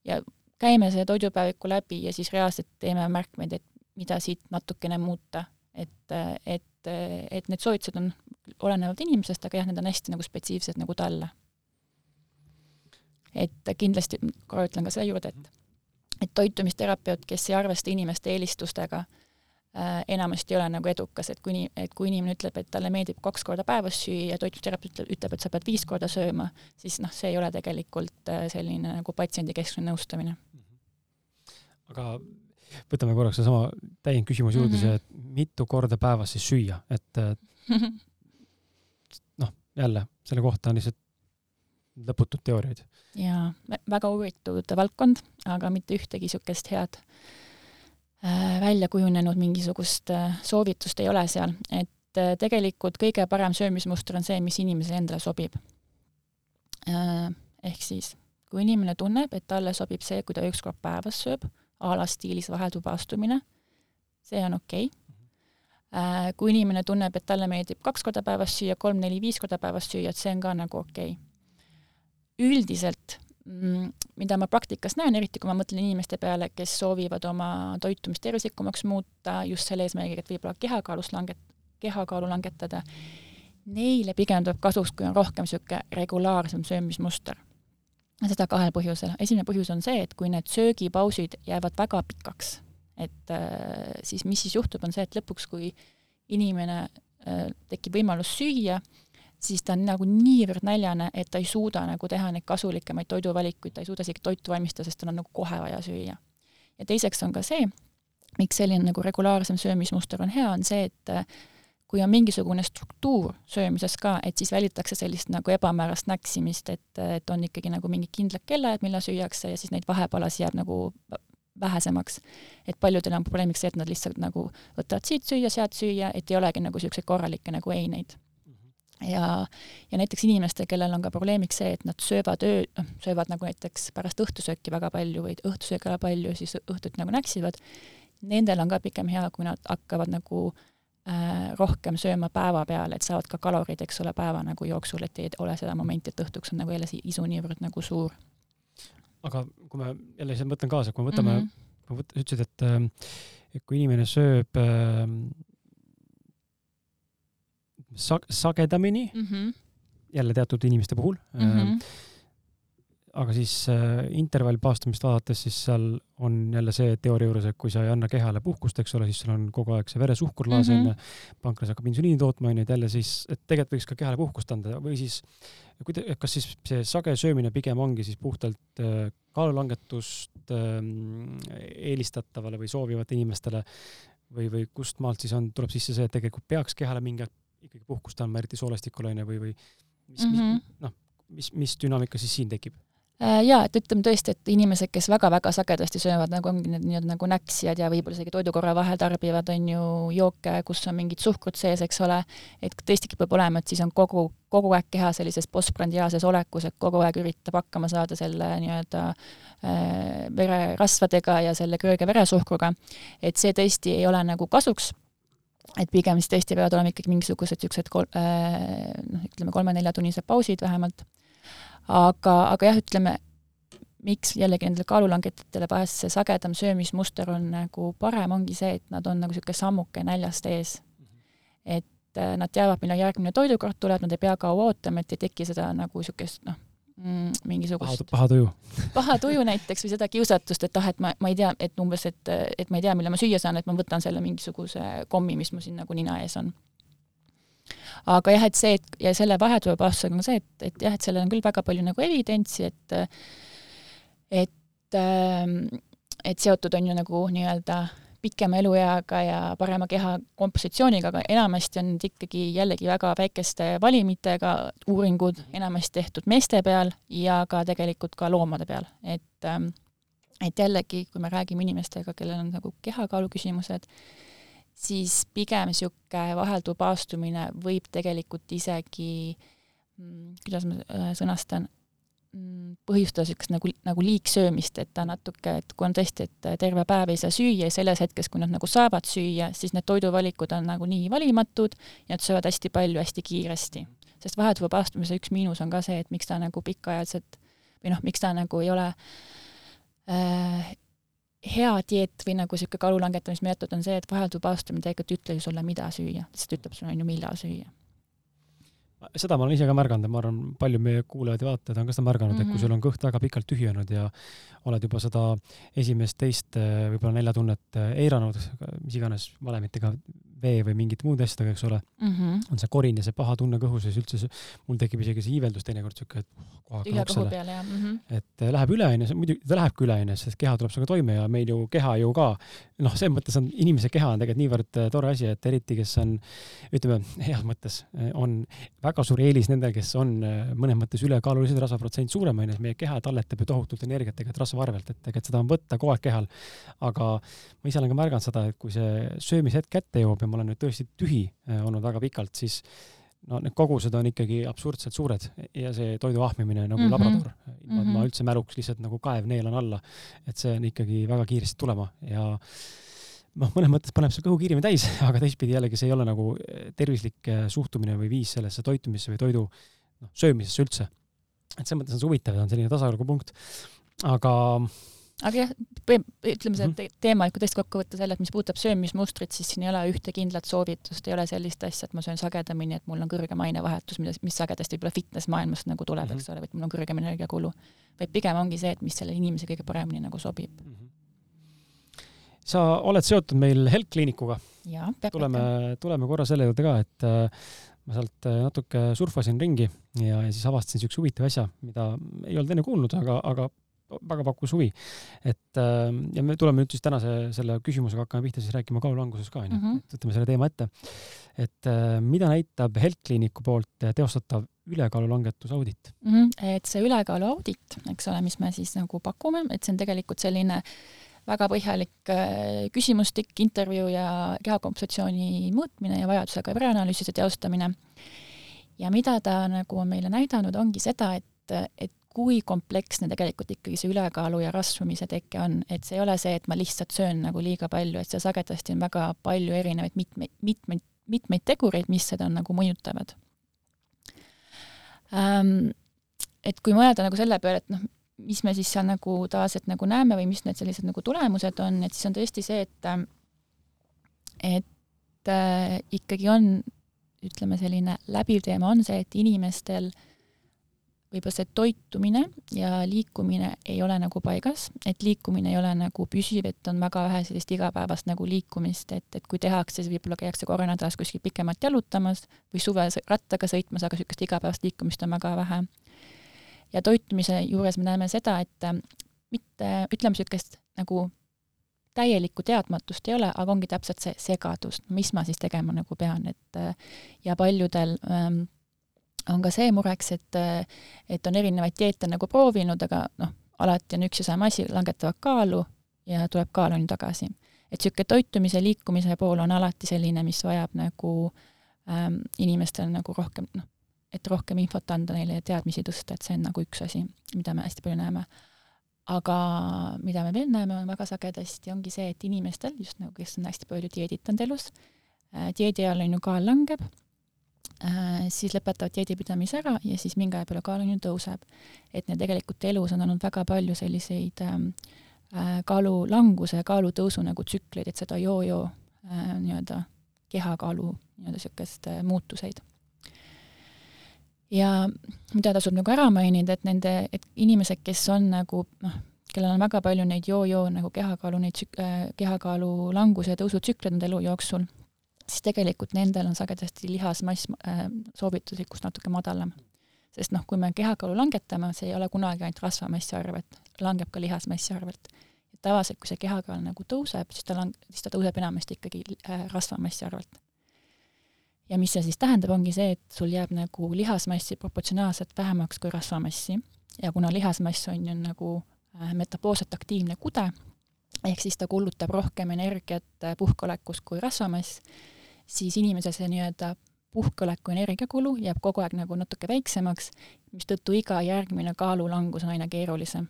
[SPEAKER 2] ja käime selle toidupäeviku läbi ja siis reaalselt teeme märkmeid, et mida siit natukene muuta. et, et, et need soovitused on, olenevad inimesest, aga jah, need on hästi nagu spetsiifsed nagu talle. et kindlasti, korra ütlen ka selle juurde, et et toitumisterapeut, kes ei arvesta inimeste eelistustega enamasti ei ole nagu edukas, et kui et kui inimene ütleb, et talle meeldib kaks korda päevas süüa ja toitumisterapeut ütleb, et sa pead viis korda sööma, siis noh, see ei ole tegelikult äh, selline nagu patsiendikeskne nõustamine.
[SPEAKER 1] aga võtame korraks seesama täiendküsimuse juurde mm, -hmm. see, et mitu korda päevas siis süüa, et noh, jälle selle kohta on lihtsalt lõputud teooriaid.
[SPEAKER 2] jaa, väga huvitav valdkond, aga mitte ühtegi niisugust head äh, välja kujunenud mingisugust äh, soovitust ei ole seal, et äh, tegelikult kõige parem söömismuster on see, mis inimesele endale sobib. Ehk siis, kui inimene tunneb, et talle sobib see, kui ta üks kord päevas sööb, a la stiilis vahetubaastumine, see on okei okay. Kui inimene tunneb, et talle meeldib kaks korda päevas süüa, kolm, neli, viis korda päevas süüa, et see on ka nagu okei okay üldiselt mida ma praktikas näen, eriti kui ma mõtlen inimeste peale, kes soovivad oma toitumist tervislikumaks muuta just selle eesmärgiga, et võib-olla kehakaalust langet-, kehakaalu langetada, neile pigem tuleb kasuks, kui on rohkem niisugune regulaarsem söömismuster. seda kahel põhjusel. esimene põhjus on see, et kui need söögipausid jäävad väga pikaks, et äh, siis mis siis juhtub, on see, et lõpuks, kui inimene äh, tekib võimalus süüa, siis ta on nagu niivõrd näljane, et ta ei suuda nagu teha neid kasulikumaid toiduvalikuid, ta ei suuda isegi toitu valmistada, sest tal on nagu kohe vaja süüa. ja teiseks on ka see, miks selline nagu regulaarsem söömismuster on hea, on see, et äh, kui on mingisugune struktuur söömises ka, et siis välitakse sellist nagu ebamäärast näksimist, et, et on ikkagi nagu mingid kindlad kellaajad, millal süüakse ja siis neid vahepalasid jääb nagu vähesemaks. et paljudel on probleemiks see, et nad lihtsalt nagu võtavad siit süüa, sealt süüa, et ei olegi nagu niisuguseid korralikke nagu eineid ja, ja näiteks inimestel, kellel on ka probleemiks see, et nad söövad öö, noh, söövad nagu näiteks pärast õhtusööki väga palju või õhtusöögi ajal palju, siis õhtuti nagu näksivad, nendel on ka pigem hea, kui nad hakkavad nagu äh, rohkem sööma päeva peale, et saavad ka kalorid, eks ole, päeva nagu jooksul, et ei ole seda momenti, et õhtuks on nagu jälle see isu niivõrd nagu suur.
[SPEAKER 1] aga kui me jälle lihtsalt mõtlen kaasa, kui me võtame mm, -hmm. sa ütlesid, et, äh, et kui inimene sööb äh, sag-, sagedamini mm, -hmm. jälle teatud inimeste puhul mm. -hmm. aga siis äh, intervallpaastumist vaadates, siis seal on jälle see teooria juures, et kui sa ei anna kehale puhkust, eks ole, siis sul on kogu aeg see veresuhkur laas onju mm -hmm., pankras hakkab insuliini tootma onju, et jälle siis, et tegelikult võiks ka kehale puhkust anda või siis kuida-, kas siis see sage söömine pigem ongi siis puhtalt äh, kaalulangetust äh, eelistatavale või soovivatele inimestele või, või kust maalt siis on, tuleb sisse see, et tegelikult peaks kehale mingi ikkagi puhkust andma, eriti soolestikule onju, või, või mis mm -hmm. mis, noh, mis, mis dünaamika siis siin tekib?
[SPEAKER 2] Äh, jaa, et ütleme tõesti, et inimesed, kes väga-väga sagedasti söövad, nagu ongi need nii-öelda nagu näksijad ja võib-olla isegi toidukorra vahel tarbivad, on ju, jooke, kus on mingid suhkrut sees, eks ole, et tõesti kipub olema, et siis on kogu, kogu aeg keha sellises postprandiaalses olekus, et kogu aeg üritab hakkama saada selle nii-öelda äh, vererasvadega ja selle kõrge veresuhkruga, et see tõesti ei ole nagu kasuks et pigem siis tõesti peavad olema ikkagi mingisugused niisugused kol-, äh, noh, ütleme kolme-neljatunnised pausid vähemalt, aga, aga jah, ütleme, miks jällegi nendele kaalulangetajatele vahest see sagedam söömismuster on nagu parem, ongi see, et nad on nagu niisugune sammuke näljast ees. et äh, nad teavad, millal järgmine toidukord tuleb, nad ei pea kaua ootama, et ei teki seda nagu niisugust noh, mm, mingisugust
[SPEAKER 1] paha tuju
[SPEAKER 2] paha tuju näiteks või seda kiusatust, et ah, et ma, ma ei tea, et umbes, et, et ma ei tea, millal ma süüa saan, et ma võtan selle mingisuguse kommi, mis mul siin nagu nina ees on. aga jah, et see, et ja selle vahetulevastusega on see, et, et jah, et sellel on küll väga palju nagu evidentsi, et et et seotud on ju nagu nii-öelda pikema elueaga ja parema keha kompositsiooniga, aga enamasti on ikkagi jällegi väga väikeste valimitega uuringud, enamasti tehtud meeste peal ja ka tegelikult ka loomade peal, et ähm, et jällegi, kui me räägime inimestega, kellel on nagu kehakaalu küsimused, siis pigem niisugune vahelduv paastumine võib tegelikult isegi, mm, kuidas ma äh, sõnastan, põhjustada niisugust nagu, nagu liigsöömist, et ta natuke, et kui on tõesti, et terve päev ei saa süüa ja selles hetkes, kui nad nagu saavad süüa, siis need toiduvalikud on nagu nii valimatud ja nad söövad hästi palju hästi kiiresti. sest vahetuse paastumise üks miinus on ka see, et miks ta nagu pikaajaliselt või noh, miks ta nagu ei ole äh, hea dieet või nagu niisugune kalu langetamismeetod on see, et vahelduv paastumine tegelikult ei ütle ju sulle, mida süüa, lihtsalt ütleb sulle, on ju, millal süüa
[SPEAKER 1] seda ma olen ise ka märganud ja ma arvan, palju meie kuulajad ja vaatajad on ka seda märganud mm, -hmm. et kui mhm. sul on kõht väga pikalt tühjenud ja oled juba seda esimest, teist, võib-olla neljatunnet eiranud, mis iganes valemitega vee või mingite muude asjadega, eks ole mm, -hmm. on see korin ja see paha tunne kõhus ja siis üldse see, mul tekib isegi see iiveldus teinekord siuke, et
[SPEAKER 2] kohe hakkab oksele. Mm -hmm.
[SPEAKER 1] et äh, läheb üle, onju, muidugi ta lähebki üle, onju, sest keha tuleb sinuga toime ja meil ju keha ju ka, noh, selles mõttes on, inimese keha on tegelikult niivõrd äh, tore asi, et eriti, kes on, ütleme, heas mõttes äh, on väga suur eelis nendel, kes on mõnes mõttes ülekaalulised, rasvaprotsent suurem, onju, meie keha talletab ju tohutult energiat tegelikult rasva arvelt, et tegelikult seda on võtta kogu aeg kehal. aga ma ise olen ka märganud seda, et kui see söömishetk kätte jõuab ja ma olen nüüd tõesti tühi äh, olnud väga pikalt, siis no need kogused on ikkagi absurdselt suured ja see toidu ahmimine nagu mm -hmm. labrador, ilma et ma üldse mäluks, lihtsalt nagu kaev neelan alla. et see on ikkagi väga kiiresti tulema ja noh, mõnes mõttes paneb see kõhu kiiremini täis, aga teistpidi jällegi see ei ole nagu äh, tervislik äh, suhtumine või viis sellesse toitumisse või toidu noh, söömisesse üldse. et selles mõttes on see huvitav ja on selline tasakaalupunkt. aga
[SPEAKER 2] aga jah, ütleme see -hmm. teema, kui tõesti kokku võtta selle, et mis puudutab söömismustrit, siis siin ei ole ühte kindlat soovitust, ei ole sellist asja, et ma söön sagedamini, et mul on kõrgem ainevahetus, mida, mis sagedasti võib-olla fitness-maailmast nagu tuleb mm, -hmm. eks ole, või et mul on kõrgem energiakulu. vaid pigem ongi see, et mis selle inimese kõige paremini nagu sobib mm. -hmm.
[SPEAKER 1] sa oled seotud meil Health Clinicuga. tuleme, tuleme korra selle juurde ka, et äh, ma sealt äh, natuke surfasin ringi ja, ja siis avastasin niisuguse huvitava asja, mida ei olnud enne kuulnud, aga, aga väga pakkus huvi. et äh, ja me tuleme nüüd siis tänase selle küsimusega hakkame pihta siis rääkima kaalulangusest ka onju -hmm. et võtame selle teema ette. et äh, mida näitab Health Clinicu poolt teostatav ülekaalulangetusaudit
[SPEAKER 2] mm? -hmm. et see ülekaaluaudit, eks ole, mis me siis nagu pakume, et see on tegelikult selline väga põhjalik äh, küsimustik, intervjuu ja kehakompositsiooni mõõtmine ja vajadusega vereanalüüside teostamine. ja mida ta nagu on meile näidanud, ongi seda, et, et kui kompleksne tegelikult ikkagi see ülekaalu ja rasvumise teke on, et see ei ole see, et ma lihtsalt söön nagu liiga palju, et seal sagedasti on väga palju erinevaid mitmeid, mitmeid, mitmeid tegureid, mis seda nagu mõjutavad ähm,. et kui mõelda nagu selle peale, et noh, mis me siis seal nagu tavaliselt nagu näeme või mis need sellised nagu tulemused on, et siis on tõesti see, et et äh, ikkagi on, ütleme, selline läbiv teema on see, et inimestel äh, võib-olla see toitumine ja liikumine ei ole nagu paigas, et liikumine ei ole nagu püsiv, et on väga vähe sellist igapäevast nagu liikumist, et, et kui tehakse, siis võib-olla käiakse korra nädalas kuskil pikemalt jalutamas või suvel rattaga sõitmas, aga niisugust igapäevast liikumist on väga vähe. ja toitumise juures me näeme seda, et äh, mitte, ütleme niisugust nagu täielikku teadmatust ei ole, aga ongi täpselt see segadus, mis ma siis tegema nagu pean, et äh, ja paljudel ähm, on ka see mureks, et, et on erinevaid dieete nagu proovinud, aga noh, alati on üks ja sama asi, langetavad kaalu ja tuleb kaal on ju tagasi. et niisugune toitumise, liikumise pool on alati selline, mis vajab nagu ähm, inimestele nagu rohkem noh, et rohkem infot anda neile ja teadmisi tõsta, et see on nagu üks asi, mida me hästi palju näeme. aga mida me veel näeme, on väga sagedasti, ongi see, et inimestel, just nagu kes on hästi palju dieeditanud elus äh,, dieedi ajal on ju kaal langeb siis lõpetavad dieedipidamise ära ja siis mingi aja peale kaal on ju tõuseb. et neil tegelikult elus on olnud väga palju selliseid ähm, äh, kaalu languse ja kaalu tõusu nagu tsükleid, et seda joo-joo äh, nii-öelda kehakaalu nii-öelda niisugust äh, muutuseid. ja mida tasub nagu ära mainida, et nende, et inimesed, kes on nagu noh, kellel on väga palju neid joo-joo nagu kehakaalu, neid tsük- äh,, kehakaalu languse ja tõusu tsükleid enda elu jooksul siis tegelikult nendel on sagedasti lihasmass äh, soovituslikust natuke madalam. sest noh, kui me kehakaalu langetame, see ei ole kunagi ainult rasvamassi arvelt, langeb ka lihasmassi arvelt. tavaliselt, kui see kehakaal nagu tõuseb, siis ta lang-, siis ta tõuseb enamasti ikkagi äh, rasvamassi arvelt. ja mis see siis tähendab, ongi see, et sul jääb nagu lihasmassi proportsionaalselt vähemaks kui rasvamassi ja kuna lihasmass on ju nagu äh, metaboolselt aktiivne kude, ehk siis ta kulutab rohkem energiat puhkeolekust kui rasvamass, siis inimese see nii-öelda puhkeoleku energiakulu jääb kogu aeg nagu natuke väiksemaks, mistõttu iga järgmine kaalulangus on aina keerulisem.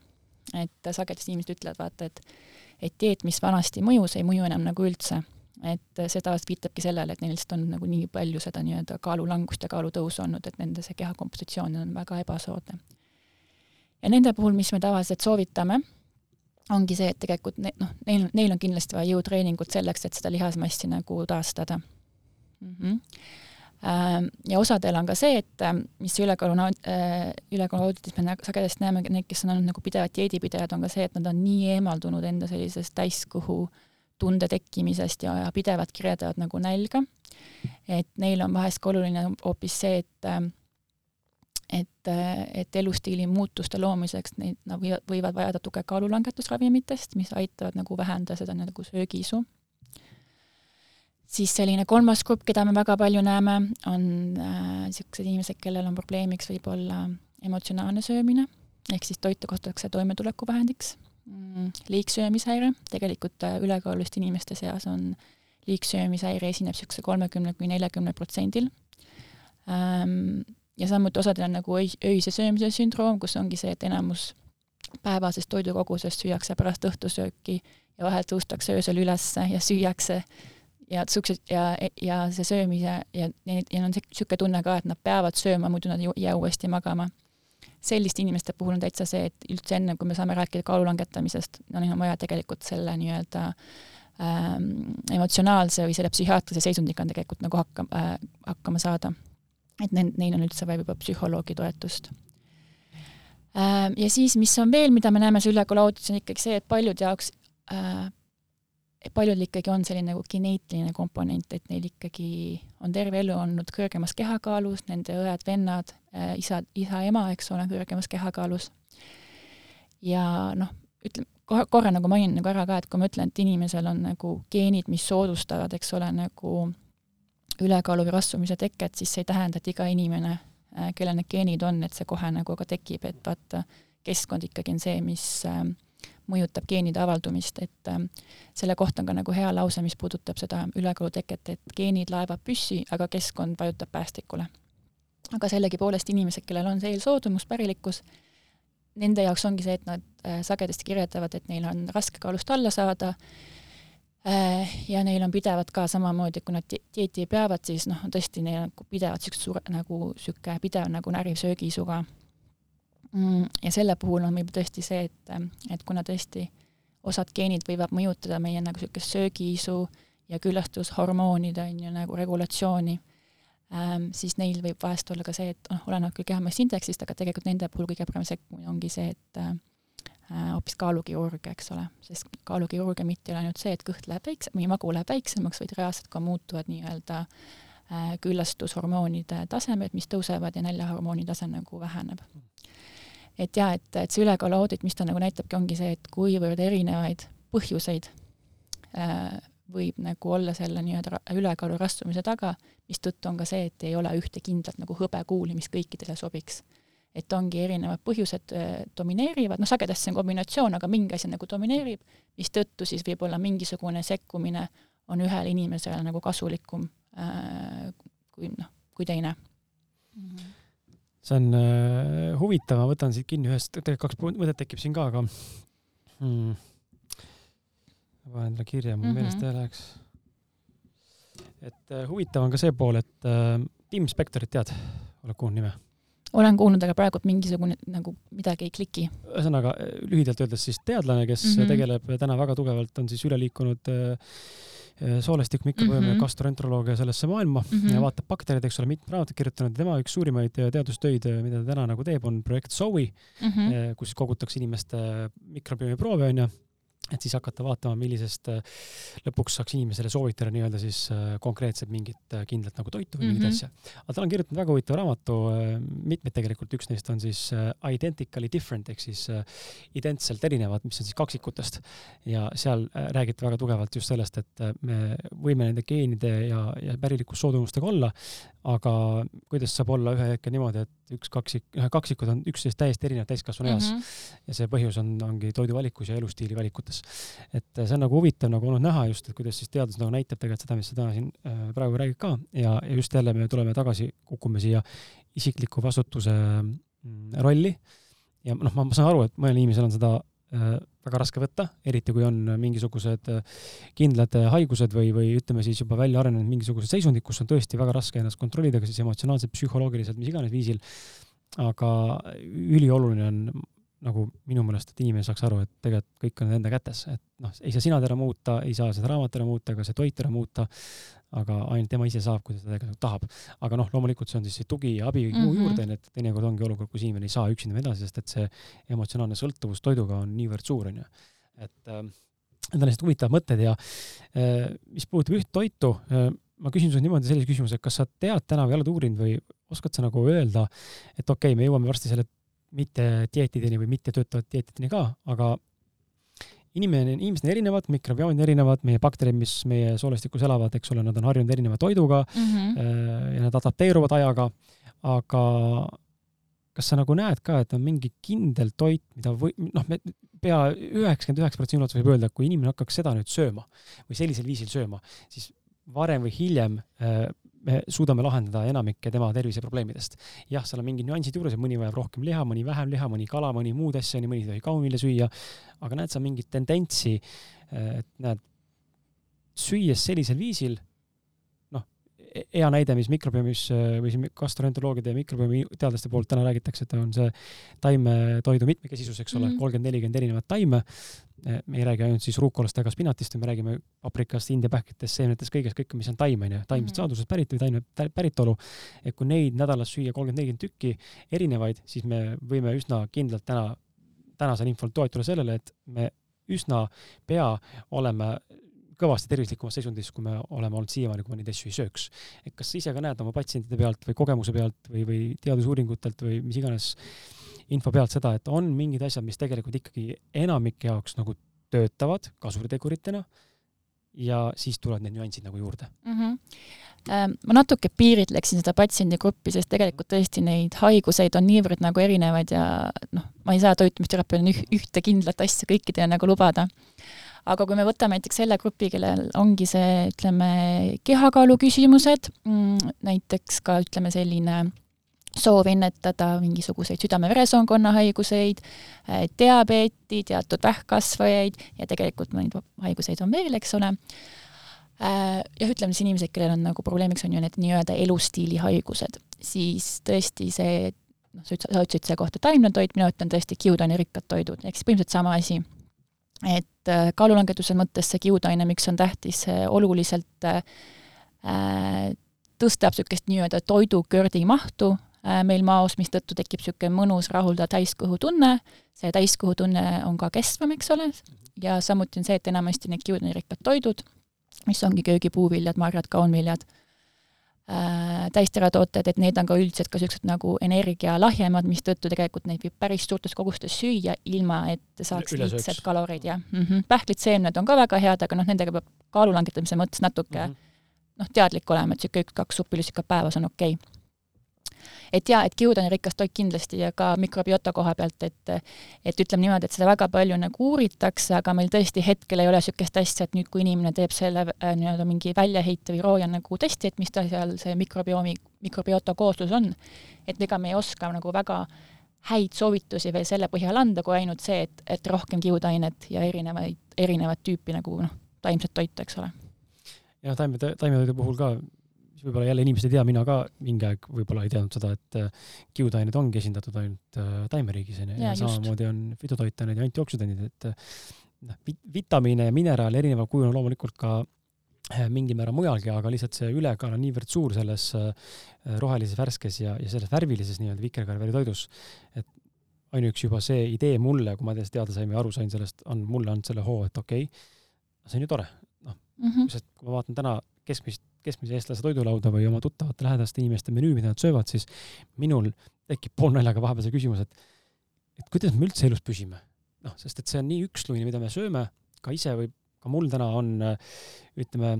[SPEAKER 2] et sagedasti inimesed ütlevad, vaata, et et dieet, mis vanasti mõjus, ei mõju enam nagu üldse. et seda viitabki sellele, et neil lihtsalt on nagu nii palju seda nii-öelda kaalulangust ja kaalutõusu olnud, et nende see keha kompositsioon on väga ebasoodne. ja nende puhul, mis me tavaliselt soovitame, ongi see, et tegelikult ne-, noh, neil, neil on kindlasti vaja jõutreeningut selleks, et seda lihasmassi nagu taastada mm. -hmm ja osadel on ka see, et ähm, mis ülekaalu, äh, ülekaalu auditis me sagedasti näeme, neid, kes on olnud nagu pidevad dieedipidajad, on ka see, et nad on nii eemaldunud enda sellisest täiskõhu tunde tekkimisest ja, ja pidevalt kirjeldavad nagu nälga, et neil on vahest ka oluline hoopis see, et ähm, et, et elustiili muutuste loomiseks neid nad võivad, võivad vajada tuge kaalulangetusravimitest, mis aitavad nagu vähendada seda nagu söögiisu. Siis selline kolmas grupp, keda me väga palju näeme, on niisugused äh, inimesed, kellel on probleemiks võib-olla emotsionaalne söömine, ehk siis toitu kasutatakse toimetulekuvahendiks mm,. liigsöömishäire, tegelikult äh, ülekaaluliste inimeste seas on liigsöömishäire esineb niisuguse kolmekümne kuni neljakümne protsendil ähm, ja samuti osadel on nagu öis, öise söömise sündroom, kus ongi see, et enamus päevasest toidukogusest süüakse pärast õhtusööki ja vahel tõustakse öösel ülesse ja süüakse ja siuksed ja, ja see söömise ja, ja, ja on niisugune tunne ka, et nad peavad sööma, muidu nad ei jää uuesti magama. selliste inimeste puhul on täitsa see, et üldse enne, kui me saame rääkida kaalu langetamisest, no neil on vaja tegelikult selle nii-öelda ähm, emotsionaalse või selle psühhiaatrilise seisundiga on tegelikult nagu hakkama äh,, hakkama saada et neil, neil on üldse vaja juba psühholoogi toetust. Ähm, ja siis, mis on veel, mida me näeme selle ülekaaluauditis, on ikkagi see, et paljude jaoks äh, paljudel ikkagi on selline nagu geneetiline komponent, et neil ikkagi on terve elu olnud kõrgemas kehakaalus, nende õed-vennad äh,, isa, isa-ema, eks ole, kõrgemas kehakaalus. ja noh, ütleme, korra, korra nagu mainin nagu ära ka, et kui ma ütlen, et inimesel on nagu geenid, mis soodustavad, eks ole, nagu ülekaalu või rasvumise teket, siis see ei tähenda, et iga inimene, äh, kellel need geenid on, et see kohe nagu ka tekib, et vaata, keskkond ikkagi on see, mis äh, mõjutab geenide avaldumist, et äh, selle kohta on ka nagu hea lause, mis puudutab seda ülekaalu teket, et geenid laevad püssi, aga keskkond vajutab päästikule. aga sellegipoolest inimesed, kellel on see eelsoodumus, pärilikkus, nende jaoks ongi see, et nad sagedasti kirjeldavad, et neil on raske kaalust alla saada, Äh, ja neil on pidevalt ka samamoodi, kui nad dieeti peavad, siis noh, tõesti neil on pidevalt siukest suure, nagu sihuke pidev nagu näriv söögisuga. Mm, ja selle puhul on võib-olla tõesti see, et, et kuna tõesti osad geenid võivad mõjutada meie nagu siukest söögiisu ja küllastushormoonide on ju nagu regulatsiooni ähm,, siis neil võib vahest olla ka see, et noh, oleneb küll kehamassiindeksist, aga tegelikult nende puhul kõige parem sekkumine ongi see, et äh, hoopis kaalukirurgia, eks ole, sest kaalukirurgia mitte ei ole ainult see, et kõht läheb väikse- või magu läheb väiksemaks, vaid reaalselt ka muutuvad nii-öelda äh, küllastushormoonide tasemed, mis tõusevad ja näljahormooni tase nagu väheneb. Et jaa, et, et see ülekaalu audit, mis ta nagu näitabki, ongi see, et kuivõrd erinevaid põhjuseid äh, võib nagu olla selle nii-öelda ülekaalu rasvumise taga, mistõttu on ka see, et ei ole ühte kindlat nagu hõbekuuli, mis kõikidele sobiks et ongi erinevad põhjused äh, domineerivad, noh sagedasti see on kombinatsioon, aga mingi asi nagu domineerib, mistõttu siis võib-olla mingisugune sekkumine on ühele inimesele nagu kasulikum äh, kui noh, kui teine mm. -hmm.
[SPEAKER 1] See on äh, huvitav, ma võtan siit kinni ühest, tegelikult kaks mõtet tekib siin ka, aga hmm. ma panen endale kirja, mul mm -hmm. meelest ei läheks. et äh, huvitav on ka see pool, et äh, Tim Spectorit tead, oled kuulnud nime?
[SPEAKER 2] Olen kuulnud, aga praegu mingisugune nagu midagi ei kliki.
[SPEAKER 1] ühesõnaga lühidalt öeldes siis teadlane, kes mm -hmm. tegeleb täna väga tugevalt, on siis üle liikunud äh, soolestik, mikrobioom ja mm -hmm. gastroenteroloogia sellesse maailma mm -hmm. ja vaatab baktereid, eks ole, mitmed raamatud kirjutanud. tema üks suurimaid teadustöid, mida ta täna nagu teeb, on projekt Zoe mm, -hmm. kus kogutakse inimeste mikrobiomi proove onju et siis hakata vaatama, millisest äh, lõpuks saaks inimesele soovitada nii-öelda siis äh, konkreetselt mingit äh, kindlat nagu toitu või mingit mm -hmm. asja. aga tal on kirjutanud väga huvitava raamatu, mitmeid tegelikult, üks neist on siis Identically Different ehk siis identselt erinevad, mis on siis kaksikutest. ja seal räägiti väga tugevalt just sellest, et me võime nende geenide ja, ja pärilikkussoodumustega olla, aga kuidas saab olla ühe hetke niimoodi, et üks kaksik, kaksikud on üksteist täiesti erinevad täiskasvanueas mm -hmm. ja see põhjus on, ongi toiduvalikus ja elustiili valikutes. et see on nagu huvitav nagu olnud näha just, et kuidas siis teadus nagu näitab tegelikult seda, mis sa täna siin äh, praegu räägid ka ja, ja just jälle me tuleme tagasi, kukume siia isikliku vastutuse mm, rolli ja noh, ma saan aru, et mõnel inimesel on seda Äh, väga raske võtta, eriti kui on mingisugused äh, kindlad äh, haigused või, või ütleme siis juba välja arenenud mingisugused seisundid, kus on tõesti väga raske ennast kontrollida, kas siis emotsionaalselt, psühholoogiliselt, mis iganes viisil. aga ülioluline on nagu minu meelest, et inimene saaks aru, et tegelikult kõik on enda kätes, et noh, ei saa sina teda muuta, ei saa seda raamatut ära muuta ega see toit ära muuta, aga ainult tema ise saab, kui ta seda tahab. aga noh, loomulikult see on siis see tugi ja abi mm -hmm. juurde, nii et teinekord ongi olukord, kus inimene ei saa üksinda edasi, sest et see emotsionaalne sõltuvus toiduga on niivõrd suur, onju. et äh, need on lihtsalt huvitavad mõtted ja äh, mis puudutab üht toitu äh,, ma küsin sinult niimoodi sellise küsimuse, et kas sa tead täna või oled uurinud või oskad sa nagu öelda, et okei okay,, me jõuame varsti selle mitte dieetideni või mitte töötavate dieetideni ka, aga inimene, inimesed on erinevad, mikrobioomid on erinevad, meie bakterid, mis meie soolestikus elavad, eks ole, nad on harjunud erineva toiduga mm -hmm. ja nad adapteeruvad ajaga, aga kas sa nagu näed ka, et on mingi kindel toit, mida või noh, me pea üheksakümmend üheksa protsenti ulatuses võib öelda, et kui inimene hakkaks seda nüüd sööma või sellisel viisil sööma, siis varem või hiljem äh, me suudame lahendada enamikke tema terviseprobleemidest. jah, seal on mingid nüansid juures, et mõni vajab rohkem liha, mõni vähem liha, mõni kala, mõni muud asja, mõni ei tohi kaumivilja süüa, aga näed sa mingit tendentsi, et näed, süües sellisel viisil hea näide, mis mikrobiomis või siin gastroenteroloogide ja mikrobiomi teadlaste poolt täna räägitakse, et on see taimetoidu mitmekesisus, eks ole, mhm. kolmkümmend, nelikümmend erinevat taime. me ei räägi ainult siis ruukolast ega spinatist, me räägime paprikast, India pähklitest, seemnetest, kõigest, kõik, mis on taim, on ju, taimsest mhm. saadusest pärit või taime päritolu. et kui neid nädalas süüa kolmkümmend, nelikümmend tükki erinevaid, siis me võime üsna kindlalt täna, tänasel infol toetuda sellele, et me üsna pea oleme kõvasti tervislikumas seisundis, kui me oleme olnud siiamaani, kui me neid asju ei sööks. et kas sa ise ka näed oma patsientide pealt või kogemuse pealt või, või teadusuuringutelt või mis iganes info pealt seda, et on mingid asjad, mis tegelikult ikkagi enamike jaoks nagu töötavad kasuriteguritena ja siis tulevad need nüansid nagu juurde
[SPEAKER 2] mm. -hmm. ma natuke piiritleksin seda patsiendigruppi, sest tegelikult tõesti neid haiguseid on niivõrd nagu erinevaid ja noh, ma ei saa toitumisterapeudina ühte kindlat asja kõikidele nagu lubada aga kui me võtame näiteks selle grupi, kellel ongi see, ütleme, kehakaalu küsimused, mm, näiteks ka ütleme selline soov ennetada mingisuguseid südame-veresoonkonna haiguseid, äh, diabeeti, teatud vähkkasvajaid ja tegelikult neid haiguseid on veel, eks ole. Äh, jah, ütleme siis inimesed, kellel on nagu probleemiks on ju need nii-öelda elustiilihaigused, siis tõesti see noh, sa ütlesid selle kohta taimne toit, mina ütlen tõesti kiudainerikkad toidud, ehk siis põhimõtteliselt sama asi et äh, kaalulangetuse mõttes see kiudaine, miks on tähtis, oluliselt äh, tõstab niisugust nii-öelda toidukördi mahtu äh, meil maos, mistõttu tekib niisugune mõnus rahuldav täiskõhutunne, see täiskõhutunne on ka kestvam, eks ole, ja samuti on see, et enamasti need kiudainerikkad toidud, mis ongi köögipuuviljad, marjad, kaunviljad, äh, täisteratooted, et need on ka üldiselt ka niisugused nagu energialahjemad, mistõttu tegelikult neid võib päris suurtes kogustes süüa, ilma et saaks liigselt kaloreid ja mm -hmm. pähklid, seemned on ka väga head, aga noh, nendega peab kaalu langetamise mõttes natuke mm -hmm. noh, teadlik olema, et niisugune üks-kaks suppilussikad päevas on okei okay et jaa, et kiud on rikas toit kindlasti ja ka mikrobiota koha pealt, et et ütleme niimoodi, et seda väga palju nagu uuritakse, aga meil tõesti hetkel ei ole niisugust asja, et nüüd, kui inimene teeb selle äh, nii-öelda mingi väljaheite või rooja nagu testi, et mis ta seal see mikrobiomi, mikrobiota kooslus on, et ega me ei oska nagu väga häid soovitusi veel selle põhjal anda, kui ainult see, et, et rohkem kiudainet ja erinevaid, erinevat tüüpi nagu noh, taimset toitu, eks ole.
[SPEAKER 1] jah, taimede, taimetoidu puhul ka mis võib-olla jälle inimesed ei tea, mina ka mingi aeg võib-olla ei teadnud seda, et äh, kiudained ongi esindatud ainult äh, taimeriigis onju ja, ja samamoodi on fütotoitained ja antioksüdandid, et äh, noh, vitamiine ja mineraale erineval kujul on loomulikult ka mingil määral mujalgi, aga lihtsalt see ülekaal on niivõrd suur selles rohelises värskes ja, ja selles värvilises nii-öelda vikerkaareväritoidus, et ainuüksi juba see idee mulle, kui ma sellest teada sain või aru sain sellest, on mulle andnud selle hoo, et okei okay,, see on ju tore, noh mm -hmm., sest kui ma vaatan täna keskmist keskmise eestlase toidulauda või oma tuttavate lähedaste inimeste menüü, mida nad söövad, siis minul tekib poolnaljaga vahepeal see küsimus, et et kuidas me üldse elus püsime. noh, sest et see on nii üksluine, mida me sööme, ka ise või ka mul täna on, ütleme,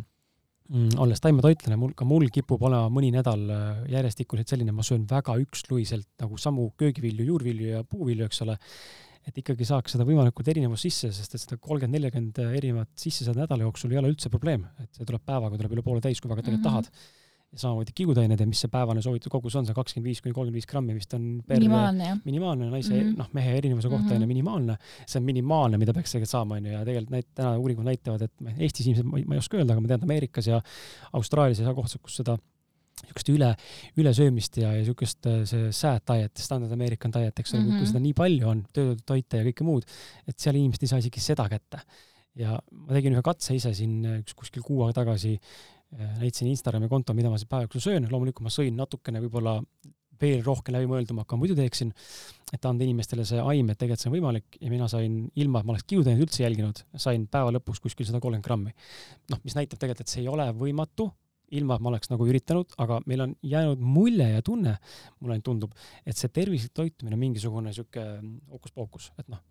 [SPEAKER 1] mm, olles taimetoitlane, mul, ka mul kipub olema mõni nädal äh, järjestikuselt selline, ma söön väga üksluiselt nagu samu köögivilju, juurvilju ja puuvilju, eks ole, et ikkagi saaks seda võimalikult erinevust sisse, sest et seda kolmkümmend, nelikümmend erinevat sisse saada nädala jooksul ei ole üldse probleem, et see tuleb päevaga, tuleb üle poole täis, kui väga tegelikult mm -hmm. tahad ja samamoodi kiudained ja mis see päevane soovitud kogus on, see kakskümmend viis kuni kolmkümmend viis grammi vist on
[SPEAKER 2] minimaalne, jah.
[SPEAKER 1] minimaalne naise mm, -hmm. noh, mehe erinevuse kohta on mm -hmm. ju minimaalne, see on minimaalne, mida peaks tegelikult saama, on ju, ja tegelikult näit-, täna uuringud näitavad, et Eestis ilmselt, ma ei oska öelda, aga ma tean, et Ameerikas ja Austraalias ja kohtades, kus seda niisugust üle, ülesöömist ja, ja niisugust see sad diet, standard American diet, eks ole mm -hmm., kui seda nii palju on, töötoite ja kõike muud, et seal inimesed ei saa isegi seda kätte. ja ma tegin ühe katse ise siin üks kuskil kuu aega tagasi Äh, näitasin Instagrami konto, mida ma siis päeva jooksul söön, loomulikult ma sõin natukene võib-olla veel rohkem läbimõelduma, kui ma muidu teeksin, et anda inimestele see aim, et tegelikult see on võimalik ja mina sain, ilma et ma oleks kiudaineid üldse jälginud, sain päeva lõpuks kuskil sada kolmkümmend grammi. noh, mis näitab tegelikult, et see ei ole võimatu, ilma et ma oleks nagu üritanud, aga meil on jäänud mulje ja tunne, mulle ainult tundub, et see tervislik toitumine on mingisugune niisugune hookus-pookus, et noh,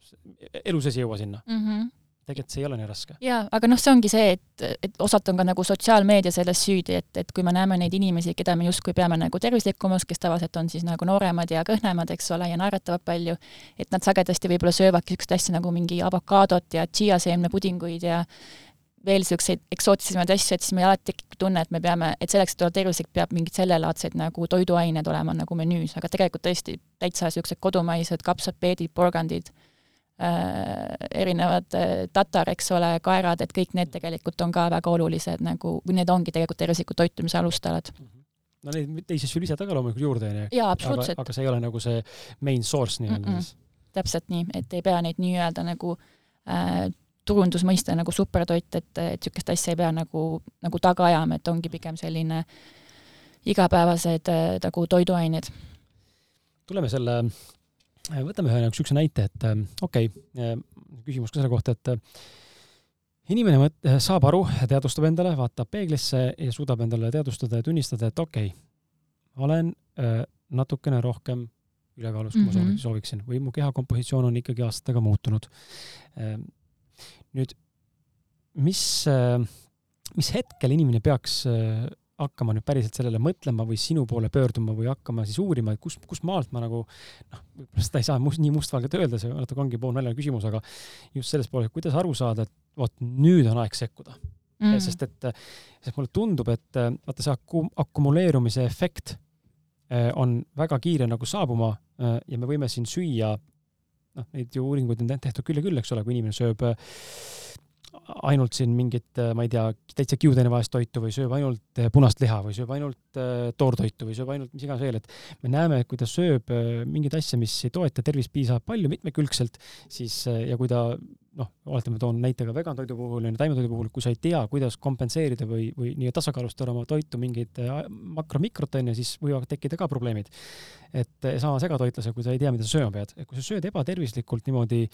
[SPEAKER 1] elu sees ei jõua sinna mm. -hmm tegelikult see ei ole nii raske.
[SPEAKER 2] jaa, aga noh, see ongi see, et, et osalt on ka nagu sotsiaalmeedia selles süüdi, et, et kui me näeme neid inimesi, keda me justkui peame nagu tervislikumaks, kes tavaliselt on siis nagu nooremad ja kõhnemad, eks ole, ja naeratavad palju, et nad sagedasti võib-olla söövadki niisugust asja nagu mingi avokaadot ja tšiaseemnepudinguid ja veel niisuguseid eksotilisemaid asju, et siis meil alati tekib tunne, et me peame, et selleks, et olla tervislik, peab mingid sellelaadseid nagu toiduained olema nagu menüüs, aga tegelikult tõesti täitsa niisugused kodumaised kapsad, peedid, porgandid Äh, erinevad äh, tatar, eks ole, kaerad, et kõik need tegelikult on ka väga olulised nagu, või need ongi tegelikult tervisliku toitumise alustalad
[SPEAKER 1] mhm. no neid teisi asju lisada ka loomulikult juurde, onju.
[SPEAKER 2] absoluutselt.
[SPEAKER 1] aga see ei ole nagu see main source nii-öelda mm -mm. siis?
[SPEAKER 2] täpselt nii, et ei pea neid nii-öelda nagu äh, turundusmõiste nagu supertoit, et, et niisugust asja ei pea nagu, nagu taga ajama, et ongi pigem selline igapäevased äh, nagu toiduained.
[SPEAKER 1] tuleme selle Äh, võtame ühe niisuguse näite, et äh, okei okay,, küsimus ka selle kohta, et inimene mõt-, saab aru, teadvustab endale, vaatab peeglisse ja suudab endale teadvustada ja tunnistada, et okei okay,, olen natukene rohkem ülekaalus, kui mm -hmm. ma mhm. sooviksin või mu keha kompositsioon on ikkagi aastatega muutunud. Nüüd, mis, mis hetkel inimene peaks hakkama nüüd päriselt sellele mõtlema või sinu poole pöörduma või hakkama siis uurima, et kus, kus maalt ma nagu noh, võib-olla seda ei saa must, nii mustvalgelt öelda, see natuke ongi poolnaljaline küsimus, aga just sellest poolest, kuidas aru saada, et vot nüüd on aeg sekkuda. Mm.. sest et, sest mulle tundub, et vaata see akum-, akumuleerumise efekt on väga kiire nagu saabuma ja me võime siin süüa, noh, neid ju uuringuid on tehtud küll ja küll, eks ole, kui inimene sööb ainult siin mingit, äh, ma ei tea, täitsa kiudainevaest toitu või sööb ainult äh, punast liha või sööb ainult äh, toortoitu või sööb ainult mis iganes veel, et me näeme, et kui ta sööb mingeid asju, mis ei toeta tervist piisavalt palju mitmekülgselt, siis ja kui ta noh, oletame, toon näite ka vegantoidu puhul ja taimetoidu puhul, kui sa ei tea, kuidas kompenseerida või, või nii-öelda tasakaalustada oma toitu mingeid äh, makromikrot, on ju, siis võivad tekkida ka probleemid. et sama segatoitlasega, kui sa ei tea, mida sa sööma pead, et kui sa sööd ebatervislikult niimoodi